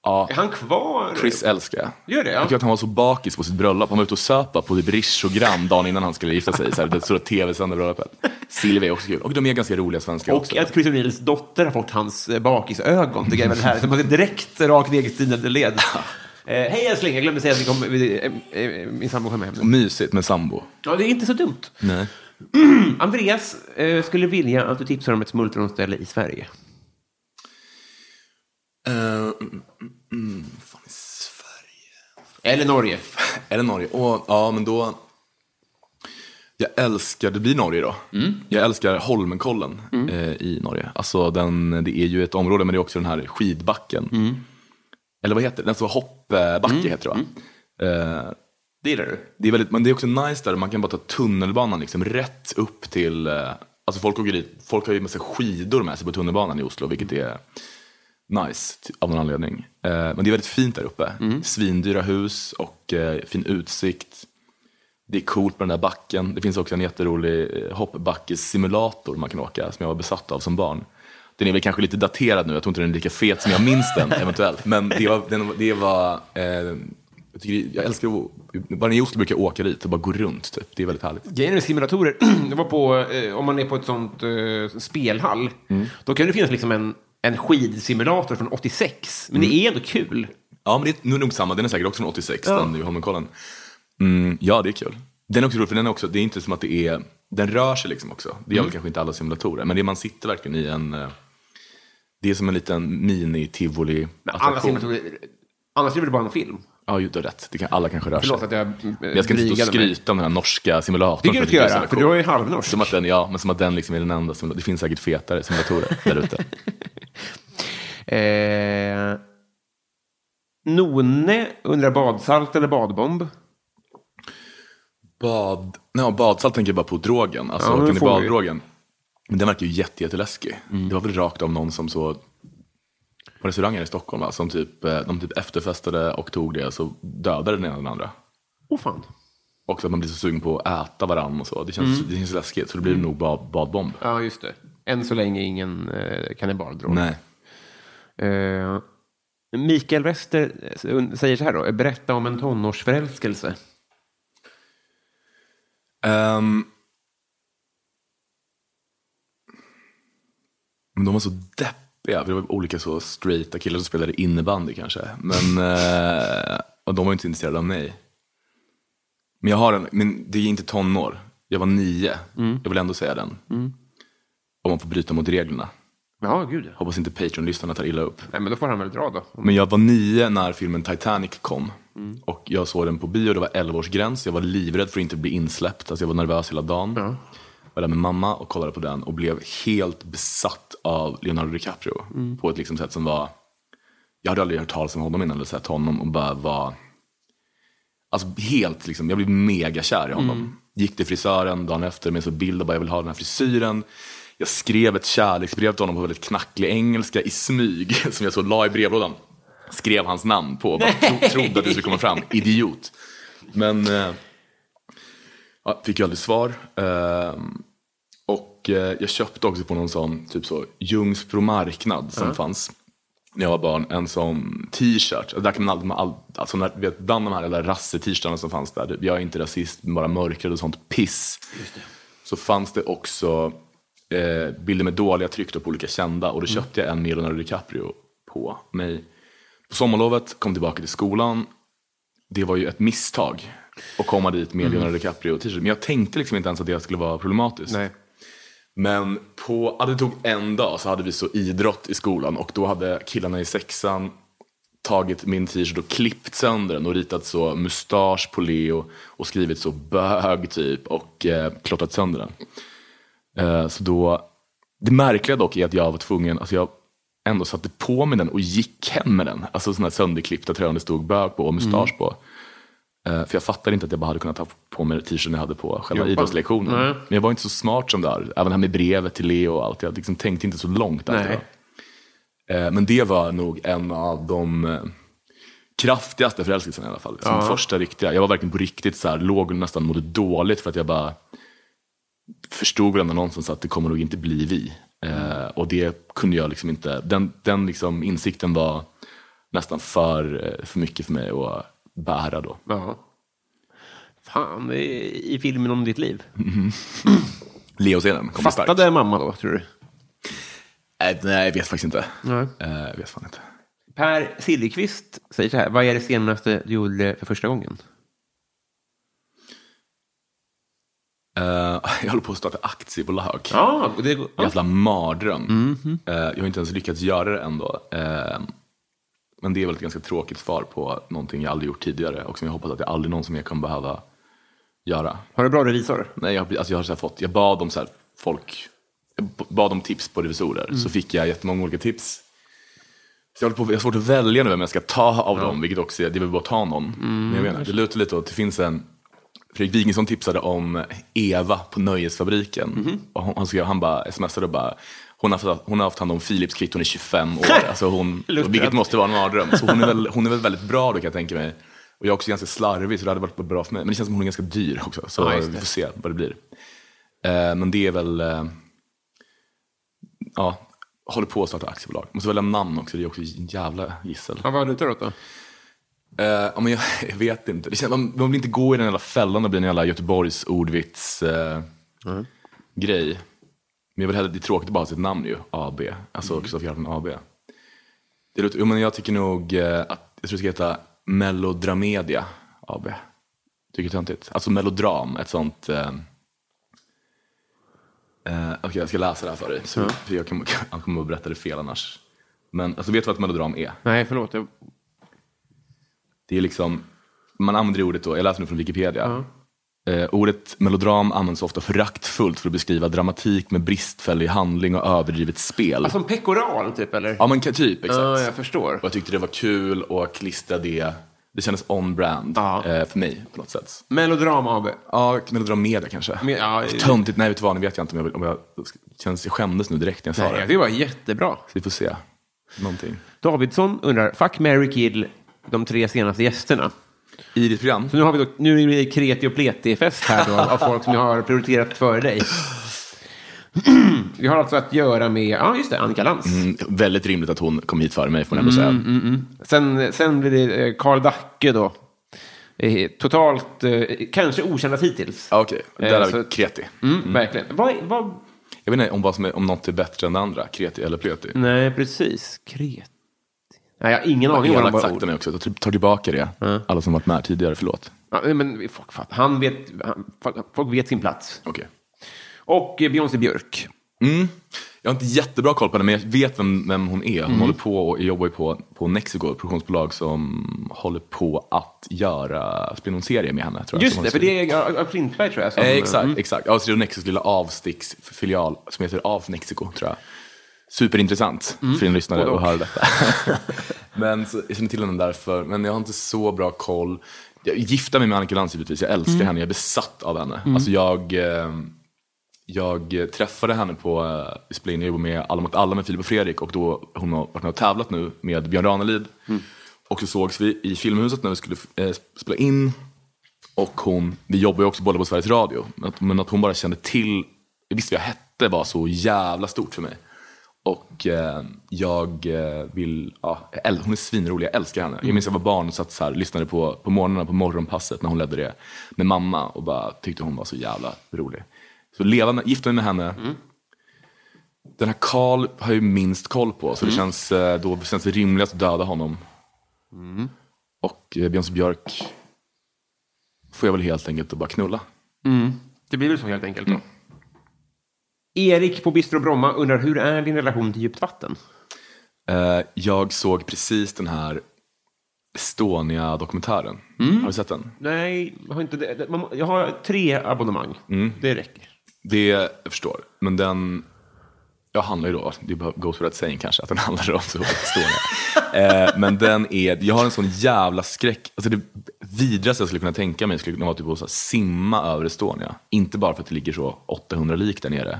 Ja, Är han kvar? Chris älskar jag. Gör det, ja. Jag tycker att han var så bakis på sitt bröllop. Han var ute och söpa på typ Rish-program dagen innan han skulle gifta sig. Så här, det stora tv-sända bröllopet. Silvia är också kul. Och de är ganska roliga svenskar Och också. att Chris O'Neills dotter har fått hans eh, bakisögon. tycker jag är väldigt härligt. Man ser direkt rakt ner i stigande led. Eh, Hej älskling, jag glömde säga att vi kom, vi, eh, eh, min sambo kommer hem. Mysigt med sambo. Ja, det är inte så dumt. Nej. Andreas eh, skulle vilja att du tipsar om ett smultronställe i Sverige. Uh, mm, mm, mm, fan i Sverige. Eller Norge. Det Norge? Åh, ja, men då... Jag älskar, det blir Norge då. Jag älskar Holmenkollen eh, i Norge. Alltså den, det är ju ett område, men det är också den här skidbacken. Eller vad heter det? Den som var hoppbacke heter det va? Eh, Det gillar du? det är väldigt, men det är också nice där, man kan bara ta tunnelbanan liksom rätt upp till, eh, alltså folk, åker dit, folk har ju med sig skidor med sig på tunnelbanan i Oslo, vilket är nice av någon anledning. Eh, men det är väldigt fint där uppe. Svindyra hus och eh, fin utsikt. Det är coolt med den där backen. Det finns också en jätterolig eh, hoppbackessimulator man kan åka, som jag var besatt av som barn. Den är väl kanske lite daterad nu, jag tror inte den är lika fet som jag minns den eventuellt. Men det var, den, det var eh, jag, tycker, jag älskar att, bara i Oslo brukar jag åka dit och bara gå runt. Typ. Det är väldigt härligt. Grejen med simulatorer, det var på, eh, om man är på ett sånt eh, spelhall, Mm. då kan det finnas liksom en, en skidsimulator från 86, men det är ändå kul. Ja, men det är nu är nog samma. Den är säkert också från 86, den i Holmenkollen. Mm, ja, det är kul. Den är också rolig, för den är också, det är inte som att det är, den rör sig liksom också. Det gör väl kanske inte alla simulatorer, men det är, man sitter verkligen i en, eh, det är som en liten Men alla simulatorer, annars är det bara en film. Ja, du har rätt. Det kan, alla kanske rör sig. Förlåt att jag eh, jag ska inte stå och skryta om den här norska simulatorn. du det är så göra, för du har ju halvnorsk. Som att den, ja, men som att den liksom är den enda. Simula- det finns säkert fetare simulatorer där ute. Eh, None undrar badsalt eller badbomb? Bad, no, badsalt tänker jag bara på drogen, alltså Ja, vi. kannibaldrogen. Men den verkar ju jätte, jätteläskig. Det var väl rakt av någon som så på restauranger i Stockholm, va, som typ, eh, de typ efterfestade och tog det, så dödade den ena den andra. Åh fan. Och att man blir så sugen på att äta varann och så. Det känns, det känns läskigt, så det blir nog bad, badbomb. Ja, just det. Än så länge ingen eh, kannibaldrog. Nej. Eh, Mikael Wester eh, säger så här då, berätta om en tonårsförälskelse. Men de var så deppiga, för det var olika så straighta killar som spelade innebandy kanske. Men eh, och de var inte intresserade av mig. Men jag har en, men det är inte tonår. Jag var nio, jag vill ändå säga den. Om man får bryta mot reglerna. Ja, gud ja. Hoppas inte Patreon-lyssnarna tar illa upp. Nej, men då får han väl dra då. Men jag var nio när filmen Titanic kom. Och jag såg den på bio, det var 11-årsgräns. Jag var livrädd för att inte bli insläppt. Alltså jag var nervös hela dagen. Jag var där med mamma och kollade på den och blev helt besatt av Leonardo DiCaprio. På ett liksom sätt som var... Jag hade aldrig hört talas om honom innan eller sett honom och bara var... Alltså helt liksom, jag blev mega kär i honom. Gick till frisören dagen efter med sån bild och bara jag vill ha den här frisyren. Jag skrev ett kärleksbrev till honom på väldigt knacklig engelska i smyg som jag så la i brevlådan. Skrev hans namn på bara tro, trodde att det skulle komma fram. Idiot. Men eh, ja, fick ju aldrig svar. Ehm, och eh, jag köpte också på någon sån typ så Ljungsbro marknad som fanns när jag var barn en sån t-shirt. Där kan man all, all, alltså när, vet, bland de här alla rasse-t-shirtarna som fanns där, jag är inte rasist, bara mörkrädd och sånt piss. Så fanns det också eh, bilder med dåliga tryck då på olika kända och då köpte jag en med Leonardo DiCaprio på mig. På sommarlovet kom tillbaka till skolan. Det var ju ett misstag att komma dit med Leonardo DiCaprio t-shirt. Men jag tänkte liksom inte ens att det skulle vara problematiskt. Nej. Men på, ja, det tog en dag så hade vi så idrott i skolan och då hade killarna i sexan tagit min t-shirt och klippt sönder den och ritat så mustasch på Leo och skrivit så bög typ och eh, klottrat sönder den. Eh, så då, det märkliga dock är att jag var tvungen, alltså jag ändå satte på mig den och gick hem med den. Alltså sådana här sönderklippta tröjor det stod bög på och mustasch på. Eh, För jag fattade inte att jag bara hade kunnat ta på mig t-shirten jag hade på själva Jobba. idrottslektionen. Nej. Men jag var inte så smart som där. Även det här med brevet till Leo och allt. Jag liksom tänkte inte så långt. alltid. Nej. Eh, Men det var nog en av de kraftigaste förälskelserna i alla fall. Som Ja. första riktiga. Jag var verkligen på riktigt så här, låg och nästan mådde dåligt för att jag bara förstod väl ändå någonstans att det kommer nog inte bli vi. Eh, och det kunde jag liksom inte, den, den liksom insikten var nästan för, eh, för mycket för mig att bära då. Ja. Fan, det är i filmen om ditt liv. Leo-scenen kommer starkt. Fattade mamma då, tror du? Eh, nej, jag vet faktiskt inte. Nej. Eh, vet fan inte. Per Sillerqvist säger så här, vad är det senaste du gjorde för första gången? Eh, jag håller på att starta aktiebolag. Ja, det går... Jävla mardröm. Eh, jag har inte ens lyckats göra det ändå. Eh, men det är väl ett ganska tråkigt svar på någonting jag aldrig gjort tidigare och som jag hoppas att jag aldrig någonsin mer kommer behöva göra. Har du bra revisor? Nej, jag, alltså jag har så fått, jag bad om så här folk, bad om tips på revisorer, så fick jag jättemånga olika tips. Så jag, på, jag har svårt att välja nu vem jag ska ta av dem, vilket också är, det vill bara ta någon. Men jag menar, det lutar lite åt, det finns en, Fredrik Wikingsson tipsade om Eva på Nöjesfabriken. Och hon, han, skrev, han bara smsade och bara, hon har, haft- hon har haft hand om Philips kvitton i 25 år, alltså hon, vilket måste vara en mardröm. Så hon är, väl, hon är väl väldigt bra då kan jag tänka mig. Och jag är också ganska slarvig så det hade varit bra för mig. Men det känns som hon är ganska dyr också, så Ja, vi får se vad det blir. Eh, men det är väl, eh, ja, håller på att starta aktiebolag. Måste välja namn också, det är också en jävla gissel. Ja, vad har du trott då? Ja, men jag, jag vet inte. Det känns, man, man vill inte gå i den jävla fällan och bli en jävla Göteborgs ordvits eh, grej. Men jag vill hellre, det är tråkigt att bara ha sitt namn ju, AB. Alltså Kristoffer Järpen AB. Det låter, men jag tycker nog eh, att, jag tror det ska heta Melodramedia AB. Tycker töntigt. Alltså melodram, ett sånt... Eh, Okej, jag ska läsa det här för dig. Så, för jag kommer, jag kommer att berätta det fel annars. Men alltså, vet du vad ett melodram är? Nej, förlåt. Jag... Det är liksom, man använder det ordet då, jag läser nu från Wikipedia. Eh, ordet melodram används ofta föraktfullt för att beskriva dramatik med bristfällig handling och överdrivet spel. Alltså en pekoral, typ, eller? ja men typ, exakt. Ja, jag förstår. Och jag tyckte det var kul att klistra det, det kändes on-brand Ja. eh, för mig på något sätt. Melodram AB. Ja, melodram media kanske. Men, ja, Töntigt, nej vet du vad, nu vet jag inte om jag, om jag känns, jag skämdes nu direkt när jag sa Nej, det. det var jättebra. Så vi får se. Någonting. Davidsson undrar, fuck, Mary kill de tre senaste gästerna. I ditt program? Så nu har vi då, nu är det kreti och pleti-fest här då, av folk som jag har prioriterat före dig. Vi har alltså att göra med, ja just det, Annika Lantz. Mm, väldigt rimligt att hon kom hit före mig får man ändå säga. Sen, sen blir det eh, Karl Dacke då. Eh, Totalt, eh, kanske okända hittills. Ja, Okej, Eh, där har så- vi kreti. Mm, Verkligen. Vad, vad, Jag vet inte om, vad som är, om något är bättre än det andra, kreti eller pleti. nej, precis. Kreti. Nej, jag har ingen aning om vad sagt också, jag tar- tar tillbaka det. Alla som varit med tidigare, förlåt. Ja, men folk, han vet, han, folk vet sin plats. Okej. Och eh, Beyoncé Björk. Mm. Jag har inte jättebra koll på henne, men jag vet vem, vem hon är. Hon Mm. håller på och jobbar på, på Nexigo, ett produktionsbolag som håller på att göra, spela någon serie med henne. Tror jag, Just det, för det är Klintberg tror jag. Som, Eh, exakt, mm. exakt. Ja, så det är Nexus lilla avsticksfilial som heter Av Mexico, tror jag. Superintressant för din lyssnare att höra detta. men så, jag känner till henne därför, men jag har inte så bra koll. Jag gifter mig med Annika Lantz givetvis, jag älskar henne, jag är besatt av henne. Alltså jag, eh, jag träffade henne på, eh, vi spelade in, jag jobbar med Alla mot alla med Filip och Fredrik och då hon har varit med och tävlat nu med Björn Ranelid. Och så sågs vi i Filmhuset när vi skulle eh, spela in. Och hon, vi jobbar ju också båda på Sveriges Radio, men att, men att hon bara kände till, jag visste vad jag hette var så jävla stort för mig. Och eh, jag eh, vill, ja, jag hon är svinrolig, jag älskar henne. Jag minns jag var barn och satt så här, lyssnade på, på morgnarna på morgonpasset när hon ledde det med mamma och bara tyckte hon var så jävla rolig. Så leva med, gifta mig med henne. Den här Karl har ju minst koll på, så det känns, eh, då känns det rimligast att döda honom. Och eh, Beyoncé Björk får jag väl helt enkelt att bara knulla. Det blir väl så helt enkelt då. Erik på Bistro Bromma undrar, hur är din relation till djupt vatten? Eh, jag såg precis den här Estonia-dokumentären. Har du sett den? Nej, jag har, inte det. jag har tre abonnemang. Det räcker. Det, jag förstår. Men den, jag handlar ju då, det bara goes without saying kanske, att den handlar om så Estonia. eh, men den är, jag har en sån jävla skräck, alltså det vidraste jag skulle kunna tänka mig skulle kunna vara typ att simma över Estonia. Inte bara för att det ligger så 800 lik där nere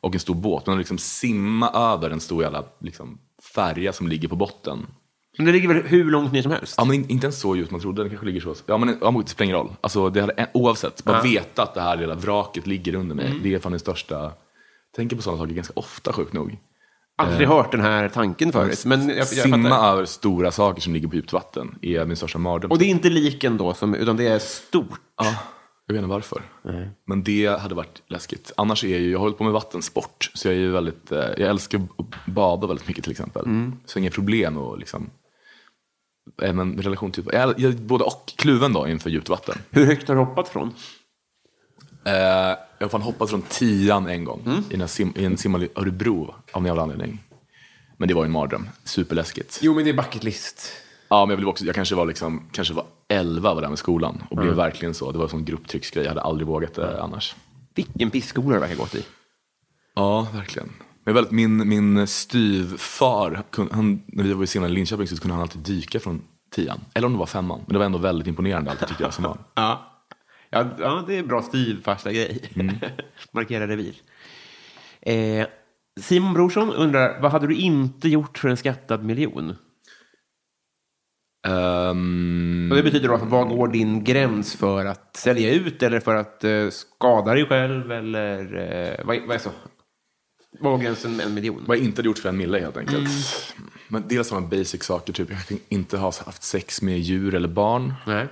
och en stor båt, men att liksom simma över en stor jävla liksom, färja som ligger på botten. Men det ligger väl hur långt ner som helst? Ja, men in- inte ens så djupt man trodde. Den kanske ligger så. Ja, men ja, det spelar ingen roll. Alltså, det hade, oavsett, bara veta att det här lilla vraket ligger under mig. Det är fan den största... Jag tänker på sådana saker ganska ofta, sjukt nog. Aldrig hört den här tanken förut. Men jag, jag Simma fattar. över stora saker som ligger på djupt vatten är min största mardröm. Och det är inte liken då, som, utan det är stort. Ja, jag vet inte varför. Men det hade varit läskigt. Annars är jag ju, jag har hållit på med vattensport. Så jag är ju väldigt, eh, jag älskar att bada väldigt mycket till exempel. Så inga problem och liksom, eh, men relation till, jag, jag både och kluven då inför djupt vatten. Hur högt har du hoppat från? Eh, jag har fan hoppat från tian en gång i, en sim, i en simhall i Örebro av en jävla anledning. Men det var ju en mardröm, superläskigt. Jo, men det är bucket list. Ja, men jag, vill också, jag kanske var, liksom, kanske var 11 var där med skolan och blev verkligen så. Det var en sån grupptrycksgrej, jag hade aldrig vågat det annars. Vilken pissskola du verkar gått i. Ja, verkligen. Men väldigt, min, min styvfar, han, när vi var i senare i Linköping så kunde han alltid dyka från tian. Eller om det var femman. Men det var ändå väldigt imponerande alltid tyckte jag som barn. Ja. Ja, ja, det är bra styvfarsa grej. Markera revir. Eh, Simon Brorsson undrar, vad hade du inte gjort för en skattad miljon? Ehm, Och det betyder då, att vad går din gräns för att sälja ut eller för att eh, skada dig själv eller eh, vad, är- vad är så? Vad går gränsen med en miljon? vad jag inte hade gjort för en mille helt enkelt. Men dels sådana basic saker, typ jag kan inte ha haft sex med djur eller barn. Nej.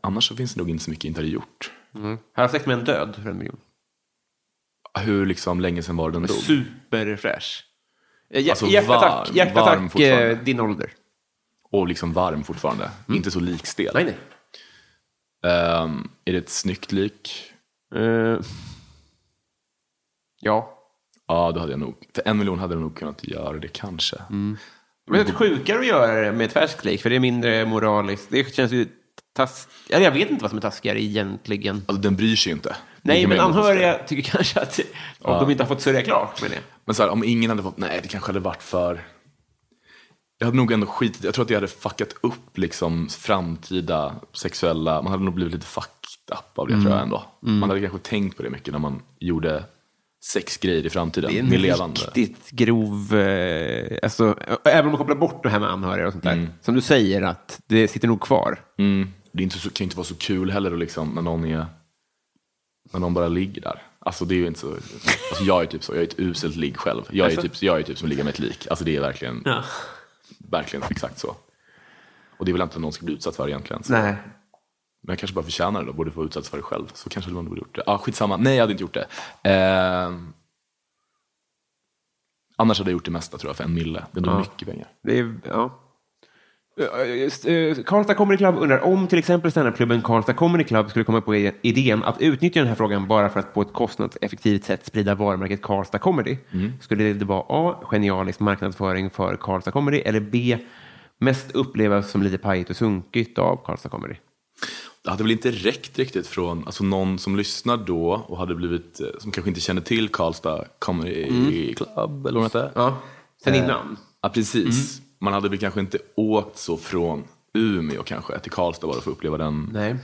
Annars så finns det nog inte så mycket jag inte hade gjort. Mm. Har sex med en död för en miljon? Hur liksom länge sedan var den dog? Superfräsch. Eh, hjär- Alltså hjärtattack, varm- hjärtattack varm din ålder. Och liksom varm fortfarande. Inte så likstel. Nej, nej. Ehm, är det ett snyggt lik? Eh, ja. Ja, då hade jag nog. För en miljon hade jag nog kunnat göra det kanske. Men det är sjukare att göra det med ett färskt lik, för det är mindre moraliskt. Det känns ju taskigt. Jag vet inte vad som är taskigare egentligen. Alltså den bryr sig ju inte. Nej, men anhöriga tycker kanske att om de inte har fått sörja klart med det. Men så här, om ingen hade fått, nej det kanske hade varit för... Jag hade nog ändå skitit, jag tror att det hade fuckat upp liksom framtida sexuella, man hade nog blivit lite fucked up av det tror jag ändå. Man hade kanske tänkt på det mycket när man gjorde sexgrejer i framtiden Det är en med levande. riktigt grov... Eh, alltså, även om man kopplar bort det här med anhöriga och sånt där. Som du säger, att det sitter nog kvar. Mm. Det är inte så, kan inte vara så kul heller liksom, när någon är när någon bara ligger där. Alltså det är inte så, alltså jag är typ så, jag är ett uselt ligg själv. Jag är, Alltså? typ, jag är typ som ligger med ett lik. Alltså det är verkligen, Ja. Verkligen exakt så. Och det är väl inte någon ska bli utsatt för egentligen. Så. Nej. Men jag kanske bara förtjänar det då, borde få utsatt för det själv. Så kanske man borde gjort det. Ja, ah, skitsamma. Nej, jag hade inte gjort det. Eh, annars hade jag gjort det mesta tror jag, för en mille. Det är Ja. mycket pengar. Det är, ja. Eh, eh, Karlstad Comedy Club undrar om till exempel standupklubben Karlstad Comedy Club skulle komma på idén att utnyttja den här frågan bara för att på ett kostnadseffektivt sätt sprida varumärket Karlstad Comedy. Skulle det vara A. Genialisk marknadsföring för Karlstad Comedy eller B. Mest upplevas som lite pajigt och sunkigt av Karlstad Comedy? Det hade väl inte räckt riktigt från alltså någon som lyssnar då och hade blivit, eh, som kanske inte kände till Karlstad Comedy Club eller vad det. Ja, sen innan. Ja, precis. Man hade väl kanske inte åkt så från Umeå kanske till Karlstad bara för att uppleva den. Nej.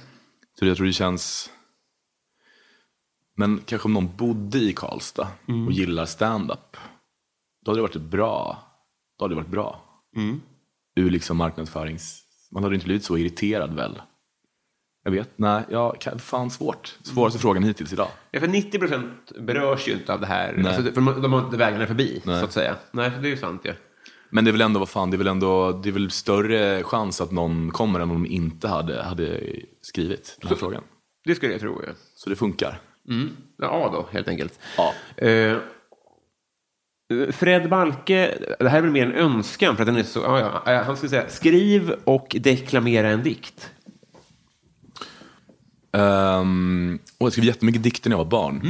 Så jag tror det känns... Men kanske om någon bodde i Karlstad och gillar stand-up. Då hade det varit bra. Då hade det varit bra. Ur liksom marknadsförings... Man hade inte blivit så irriterad väl? Jag vet, nej, ja, fan svårt. Svåraste frågan hittills idag. Ja, för 90 procent berörs ju inte av det här. Alltså, för de har inte vägarna förbi, Nej. så att säga. Nej, det är ju sant. Ja. Men det är väl ändå, vad fan, det är väl ändå, det är väl större chans att någon kommer än om de inte hade, hade skrivit den här frågan. Det skulle jag tro. Ja. Så det funkar. Ja, då, helt enkelt. Ja. Eh, Fred Balke, det här är väl mer en önskan, för att den är så... Ja, ja, han skulle säga, skriv och deklamera en dikt. Um, och jag skrev jättemycket dikter när jag var barn.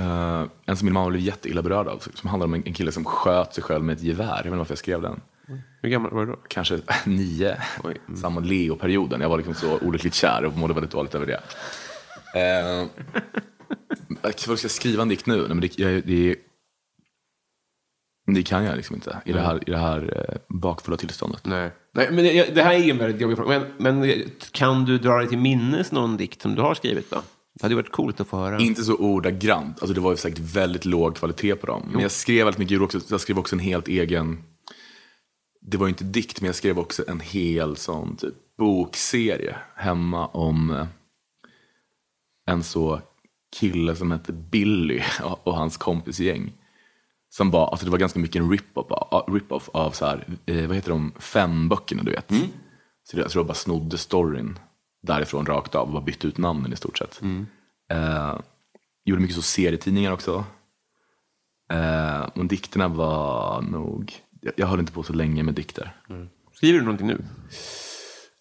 Eh, en som min mamma blev jätteilla berörd av, som handlar om en, en kille som sköt sig själv med ett gevär. Jag vet inte varför jag skrev den. Hur gammal var du då? Kanske nio, Oj, mm. samma Leo-perioden. Jag var liksom så olyckligt kär och mådde väldigt dåligt över det. Uh, varför ska jag skriva en dikt nu? Nej, men det, jag, det, det kan jag liksom inte i det här, i det här eh, bakfulla tillståndet. Nej. Nej, men det, det här är en väldigt jobbig fråga. Men, men kan du dra dig till minnes någon dikt som du har skrivit då? Det hade varit coolt att få höra. Inte så ordagrant, alltså det var ju säkert väldigt låg kvalitet på dem. Men jag skrev väldigt mycket, också, jag skrev också en helt egen, det var ju inte dikt, men jag skrev också en hel sån typ bokserie hemma om eh, en så kille som hette Billy och, hans kompisgäng. Som var, alltså det var ganska mycket en rip-off av, rip av så här, eh, vad heter de, fem böckerna du vet. Så det, jag tror jag bara snodde storyn därifrån rakt av och bara bytte ut namnen i stort sett. Eh, gjorde mycket så serietidningar också. Eh, men dikterna var nog, jag, jag höll inte på så länge med dikter. Skriver du någonting nu?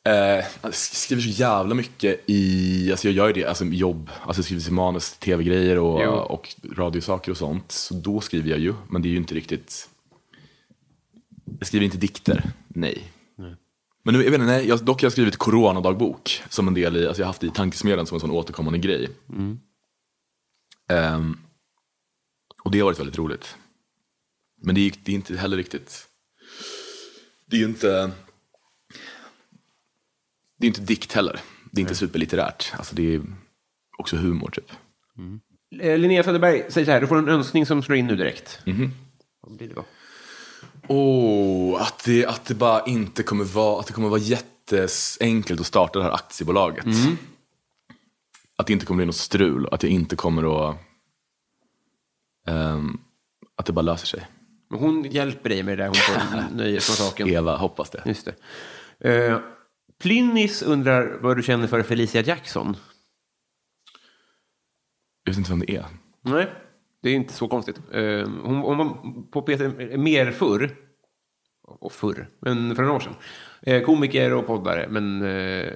Eh, jag skriver så jävla mycket i, alltså jag gör ju det, alltså jobb, alltså jag skriver manus, tv-grejer och, Jo. och radiosaker och sånt. Så då skriver jag ju, men det är ju inte riktigt, jag skriver inte dikter, nej. Men nu, jag vet inte, nej, jag, dock har jag skrivit coronadagbok som en del i, alltså jag har haft det i tankesmedjan som en sån återkommande grej. Ehm, och det har varit väldigt roligt. Men det är, det är inte heller riktigt, det är ju inte, det är inte dikt heller. Det är inte superlitterärt. Alltså det är också humor typ. Eh, Linnea Söderberg säger så här, du får en önskning som slår in nu direkt. Vad blir det då? Åh, att, det, att det bara inte kommer vara, att det kommer vara jätteenkelt att starta det här aktiebolaget. Att det inte kommer bli något strul, att jag inte kommer att, ehm, att det bara löser sig. Men Hon hjälper dig med det där, hon får nöje från saken. Eva, hoppas det. Just det. Eh, Plynnis undrar vad du känner för Felicia Jackson. Jag vet inte vem det är. Nej, det är inte så konstigt. Eh, hon, hon var på Peter mer förr. Och förr, men för några år sedan. Eh, komiker och poddare, men... Eh,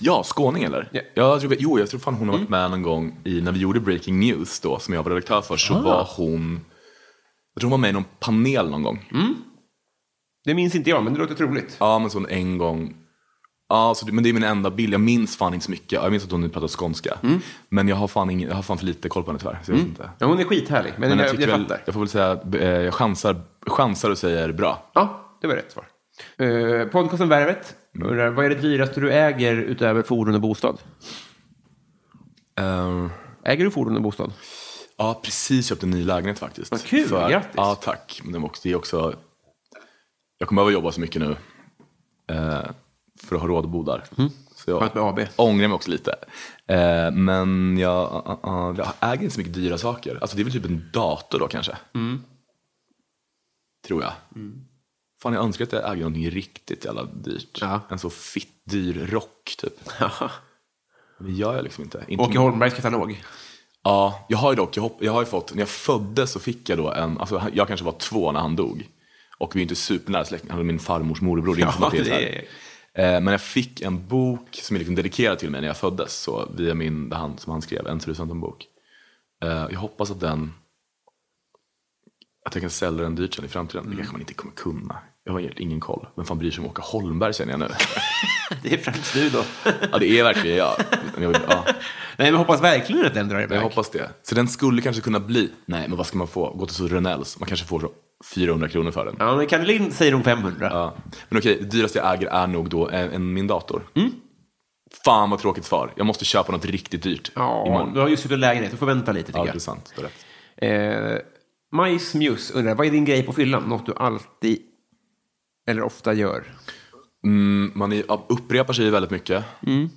Ja, skåning eller? Ja. Jag tror, jo, jag tror fan hon har varit med någon gång i, när vi gjorde Breaking News då, som jag var redaktör för, så var hon, jag tror hon var med i någon panel någon gång. det minns inte jag, men det låter troligt. Ja, men så en gång. Ja, så men det är min enda bild. Jag minns fan inte så mycket. Jag minns att hon pratar skånska. Men jag har, fan ingen, jag har fan för lite koll på henne tyvärr. Så jag vet inte. Ja, hon är skithärlig, men, Men jag, jag, jag väl, fattar. jag får väl säga, eh, jag chansar, chansar och säger bra. Ja, det var rätt svar. Eh, podcasten Värvet undrar, vad är det dyraste du äger utöver fordon och bostad? Eh, Äger du fordon och bostad? ja, precis köpt en ny lägenhet faktiskt. Vad kul, grattis. Ja, tack. Men det är också, jag kommer behöva jobba så mycket nu. Eh, för att ha råd att bo där. Så jag Mm. Skönt med AB. ångrar mig också lite. Eh, men jag, uh, uh, jag äger inte så mycket dyra saker. Alltså det är väl typ en dator då kanske. Tror jag. Fan jag önskar att jag äger någonting riktigt jävla dyrt. Ja. En så fitt dyr rock typ. Men det gör jag liksom inte. inte Åke Holmbergs katalog. Ja, jag har ju dock, jag, hopp, jag har ju fått, när jag föddes så fick jag då en, alltså jag kanske var två när han dog. Och vi är inte supernära släktingar, han är min farmors morbror. Det är att det är Men jag fick en bok som är liksom dedikerad till mig när jag föddes, så via min, han, som han skrev, en trusan bok. Eh, Jag hoppas att den, att jag kan sälja den dyrt sen i framtiden. Det kanske man inte kommer kunna. Jag har ingen koll. Vem fan bryr sig om Åke Holmberg känner jag nu. Det är främst du då. ja, det är verkligen jag. Ja. Nej, men hoppas verkligen att den drar iväg. Jag hoppas det. Så den skulle kanske kunna bli, nej men vad ska man få? Gå till så Rönnells, man kanske får så 400 kronor för den. Ja, men Lind säger hon 500. Ja. Men okej, det dyraste jag äger är nog då en, en, min dator. Mm. Fan vad tråkigt svar. Jag måste köpa något riktigt dyrt Ja, imorgon. du har just flyttat lägenhet. Du får vänta lite, Ja, det jag. är sant. Du har rätt. Eh, Majs Muse undrar, vad är din grej på fyllan? Något du alltid eller ofta gör? Mm, man är, upprepar sig väldigt mycket. Mm.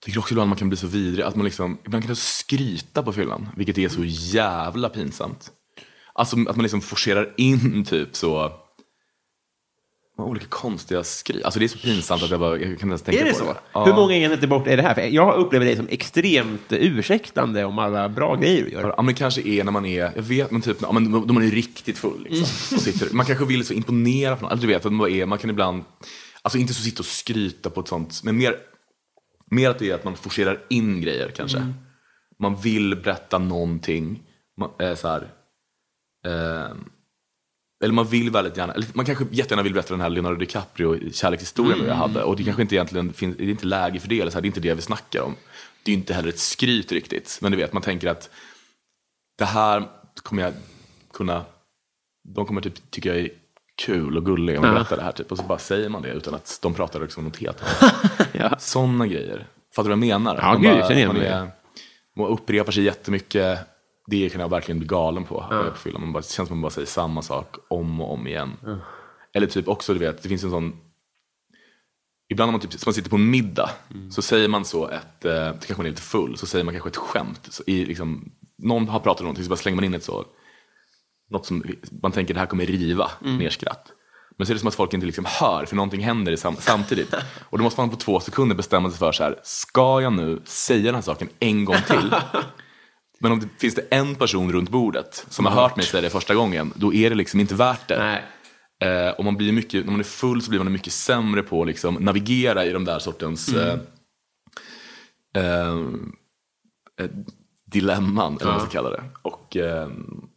Tycker också ibland man kan bli så vidrig. Att man liksom, ibland kan skryta på fyllan. Vilket är så jävla pinsamt. Alltså att man liksom forcerar in typ så. Olika konstiga skri. Alltså det är så pinsamt att jag bara jag kan inte ens tänka Är det på så? det. Ja. Hur många enheter bort är det här? För jag upplever dig som extremt ursäktande om alla bra grejer du gör. Ja, men det kanske är när man är, jag vet, men typ, ja, men då man är riktigt full. Liksom, och sitter, man kanske vill så imponera på någon. Alltså, du vet, att man, är, man kan ibland, alltså inte så sitta och skryta på ett sånt, men mer, mer att det är att man forcerar in grejer kanske. Man vill berätta någonting. Man, eh, så här, eh, eller man vill väldigt gärna, eller man kanske jättegärna vill berätta den här Leonardo DiCaprio kärlekshistorien jag hade. Och det kanske inte egentligen finns, det är inte läge för det, eller så här, det är inte det vi snackar om. Det är inte heller ett skryt riktigt. Men du vet, man tänker att det här kommer jag kunna, de kommer typ tycka jag är kul och gullig om jag berättar det här. Typ. Och så bara säger man det utan att de pratar liksom något helt annat. Sådana grejer. Fattar du vad jag menar? Ja, Man gud, bara- igen man, är, man upprepar sig jättemycket. Det kan jag verkligen bli galen på. Ja. på fyllan. man bara, det känns som att man bara säger samma sak om och om igen. Eller typ också, du vet, det finns en sån ibland när man, typ, man sitter på en middag så säger man så ett, eh, kanske man är lite full, så säger man kanske ett skämt. Så i, liksom, någon har pratat om någonting så bara slänger man in ett så, något som man tänker det här kommer riva ner skratt. Men så är det som att folk inte liksom hör för någonting händer sam- samtidigt. Och då måste man på två sekunder bestämma sig för så här, ska jag nu säga den här saken en gång till? Men om det finns det en person runt bordet som har hört mig säga det första gången, då är det liksom inte värt det. Nej. Eh, och man blir mycket, när man är full så blir man mycket sämre på att liksom navigera i de där sortens Mm. eh, eh, eh, dilemman, eller vad man ska kalla det. Och eh,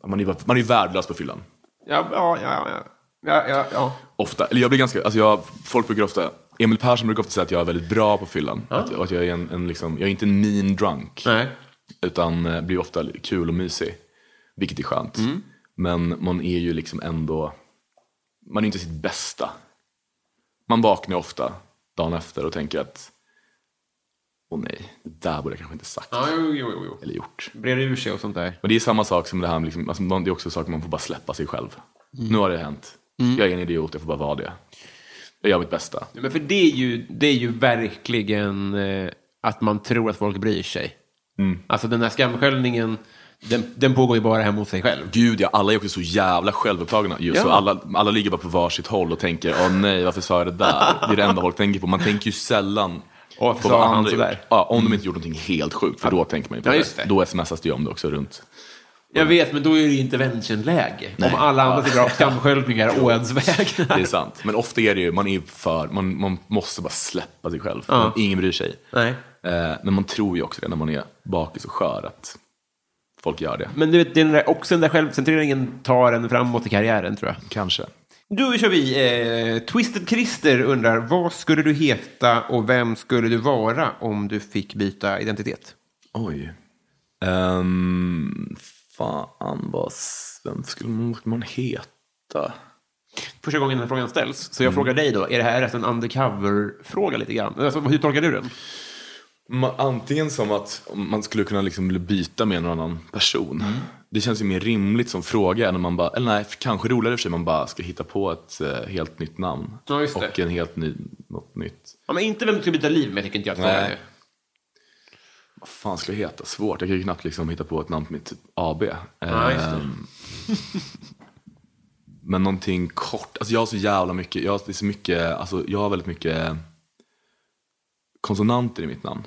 man är, man är värdelös på fyllan. Ja, ja, ja. ja. ja, ja, ja. Ofta. Eller jag blir ganska, alltså jag, folk brukar ofta, Emil Persson brukar ofta säga att jag är väldigt bra på fyllan. Att, att jag, är en, en liksom, jag är inte en mean drunk. Nej. Utan eh, blir ofta kul och mysig. Vilket är skönt. Mm. Men man är ju liksom ändå, man är inte sitt bästa. Man vaknar ofta dagen efter och tänker att, åh nej, det där borde jag kanske inte sagt. Ja, jo, jo, jo. Eller gjort. Breder ur sig och sånt där. Men det är samma sak som det här, med liksom, alltså, det är också saker man får bara släppa sig själv. Mm. Nu har det hänt. Jag är en idiot, jag får bara vara det. Jag gör mitt bästa. Men för det är ju, det är ju verkligen eh, att man tror att folk bryr sig. Alltså den här skamsköljningen, den, den pågår ju bara hemma hos sig själv. Gud ja, alla är också så jävla självupptagna. Just, Ja. så alla, alla ligger bara på varsitt håll och tänker, åh nej, varför sa jag det där? Det är det enda folk tänker på. Man tänker ju sällan Och på vad andra gjort. Ja, om de inte gjort någonting helt sjukt, för då tänker man ju på Ja, det. det. Då smsas det ju om det också runt. Jag vet, men då är det interventionläge. Om alla andra och har skamsköljningar å ens väg. Det är sant. Men ofta är det ju, man är för, man, man måste bara släppa sig själv. Ja. Ingen bryr sig. Nej. Eh, men man tror ju också det när man är bakis och skör, att folk gör det. Men du vet, den där, också den där självcentreringen tar en framåt i karriären, tror jag. Kanske. Då kör vi. Eh, Twisted Christer undrar, vad skulle du heta och vem skulle du vara om du fick byta identitet? Oj. Um, fan, vad, vem skulle man, man heta? Första gången den här frågan ställs, så jag frågar dig då, är det här rätt en undercover-fråga lite grann? Alltså, hur tolkar du den? Ma- Antingen som att man skulle kunna liksom byta med någon annan person. Det känns ju mer rimligt som fråga än man bara, eller nej, kanske roligare för sig, man bara ska hitta på ett eh, helt nytt namn. Ja. Och en helt ny, något nytt. Ja, men inte vem du ska byta liv med, tycker inte jag. att Nej. Vad fan skulle jag heta? Svårt, jag kan ju knappt liksom hitta på ett namn på mitt AB. Ja. Ehm, Men någonting kort, alltså jag har så jävla mycket, jag har, det är så mycket, alltså jag har väldigt mycket konsonanter i mitt namn.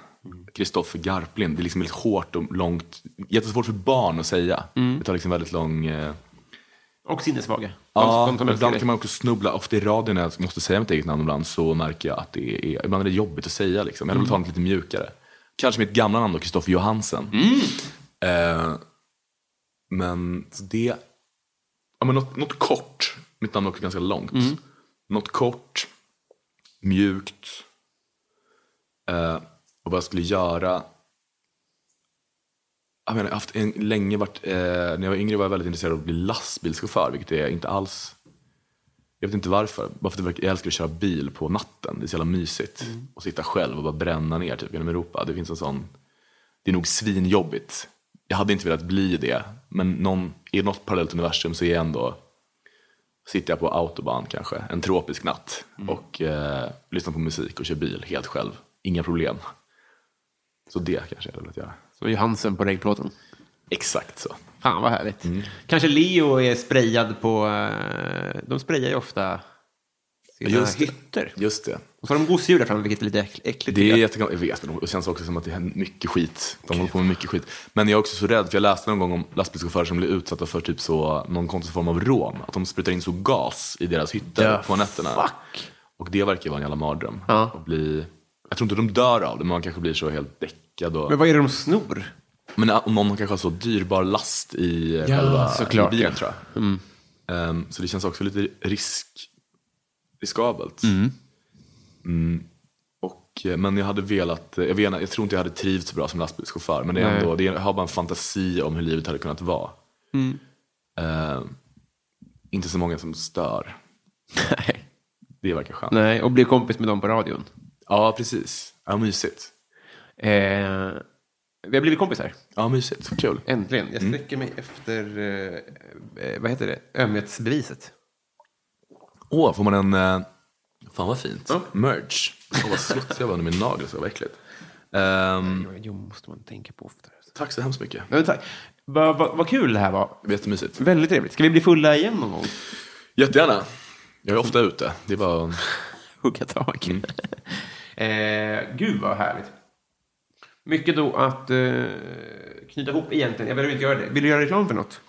Kristoffer Garplind, det är liksom väldigt hårt och långt, jättesvårt för barn att säga. Mm. Det tar liksom väldigt lång... eh, Och sinnessvaga. Ja, De ibland kan man också snubbla. Ofta i radion när jag måste säga mitt eget namn ibland så märker jag att det är, ibland är det jobbigt att säga. Liksom. Jag vill ta något lite mjukare. Kanske mitt gamla namn då, Kristoffer Johansen. Eh, men det, ja, men något, något kort. Mitt namn är också ganska långt. Något kort, mjukt. Eh, och vad jag skulle göra. Jag, menar, jag har haft en, länge varit, eh, när jag var yngre var jag väldigt intresserad av att bli lastbilschaufför, vilket är inte alls jag vet inte varför. Bara för att jag älskar att köra bil på natten. Det är så jävla mysigt. Och sitta själv och bara bränna ner typ, genom Europa. Det finns en sån... Det är nog svinjobbigt. Jag hade inte velat bli det. Men någon, i något parallellt universum så är jag ändå... Sitter jag på autobahn kanske, en tropisk natt. Och eh, lyssnar på musik och kör bil helt själv. Inga problem. Så det kanske jag hade velat göra. Så Johansen på regplåten. Exakt så. Fan vad härligt. Mm. Kanske Leo är sprayad på... eh, De sprayar ju ofta sina Just det. hytter. Just det. Och så har de gosedjur där framme, vilket är lite äck- äckligt. Det är jättekonstigt, jag vet det. Det känns också som att det händer mycket skit. De håller på med mycket skit. Men jag är också så rädd, för jag läste någon gång om lastbilschaufförer som blir utsatta för typ så, någon konstig form av rån. Att de sprutar in så gas i deras hytter The på nätterna. fuck? Och det verkar vara en jävla mardröm. Ja. Att bli, jag tror inte de dör av det, men man kanske blir så helt däckad. Och, Men vad är det de snor? Men om någon kanske har så dyrbar last i Ja, själva såklart, i bilen ja. tror jag. Ehm, så det känns också lite risk, riskabelt. Mm. Och, eh, men jag hade velat, eh, jag, vet, jag tror inte jag hade trivts så bra som lastbilschaufför. Men det är Nej. ändå, det är, jag har bara en fantasi om hur livet hade kunnat vara. Ehm, inte så många som stör. Nej. Det verkar skönt. Nej, och bli kompis med dem på radion. Ja, precis. Ja, mysigt. Eh, vi har blivit kompisar. Ja, mysigt. Kul. Äntligen. Jag sträcker mig efter, eh, eh, vad heter det, ömhetsbeviset. Åh, får man en, eh, Fan vad fint. Ja. Merge. Åh vad smutsig jag var under min nagel, så vad äckligt. Ehm, Jo, måste man tänka på oftare. tack så hemskt mycket. Ja, tack. Vad vad- vad kul det här var. Det var jättemysigt. Väldigt trevligt. Ska vi bli fulla igen någon gång? Jättegärna. Jag är ofta ute. Det är bara... Hugga tag. eh, gud vad härligt. Mycket då att eh, knyta ihop egentligen. Jag behöver inte göra det. Vill du göra reklam för något?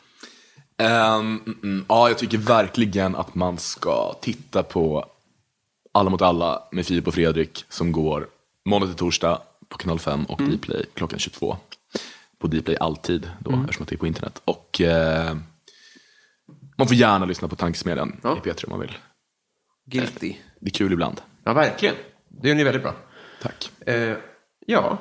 Ehm, mm, mm, ja, jag tycker verkligen att man ska titta på Alla mot alla med Filip och Fredrik som går måndag till torsdag på kanal 5 och Dplay klockan 22. På Dplay alltid då, eftersom att det är på internet. Och eh, man får gärna lyssna på Tankesmedjan Ja. i P3 om man vill. Guilty. Det är kul ibland. Ja, verkligen. Det gör ni väldigt bra. Tack. Eh, ja,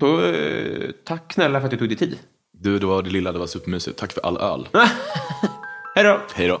då eh, tack snälla för att du tog dig tid. Du, det var det lilla, det var supermysigt. Tack för all öl. Hej då! Hej då.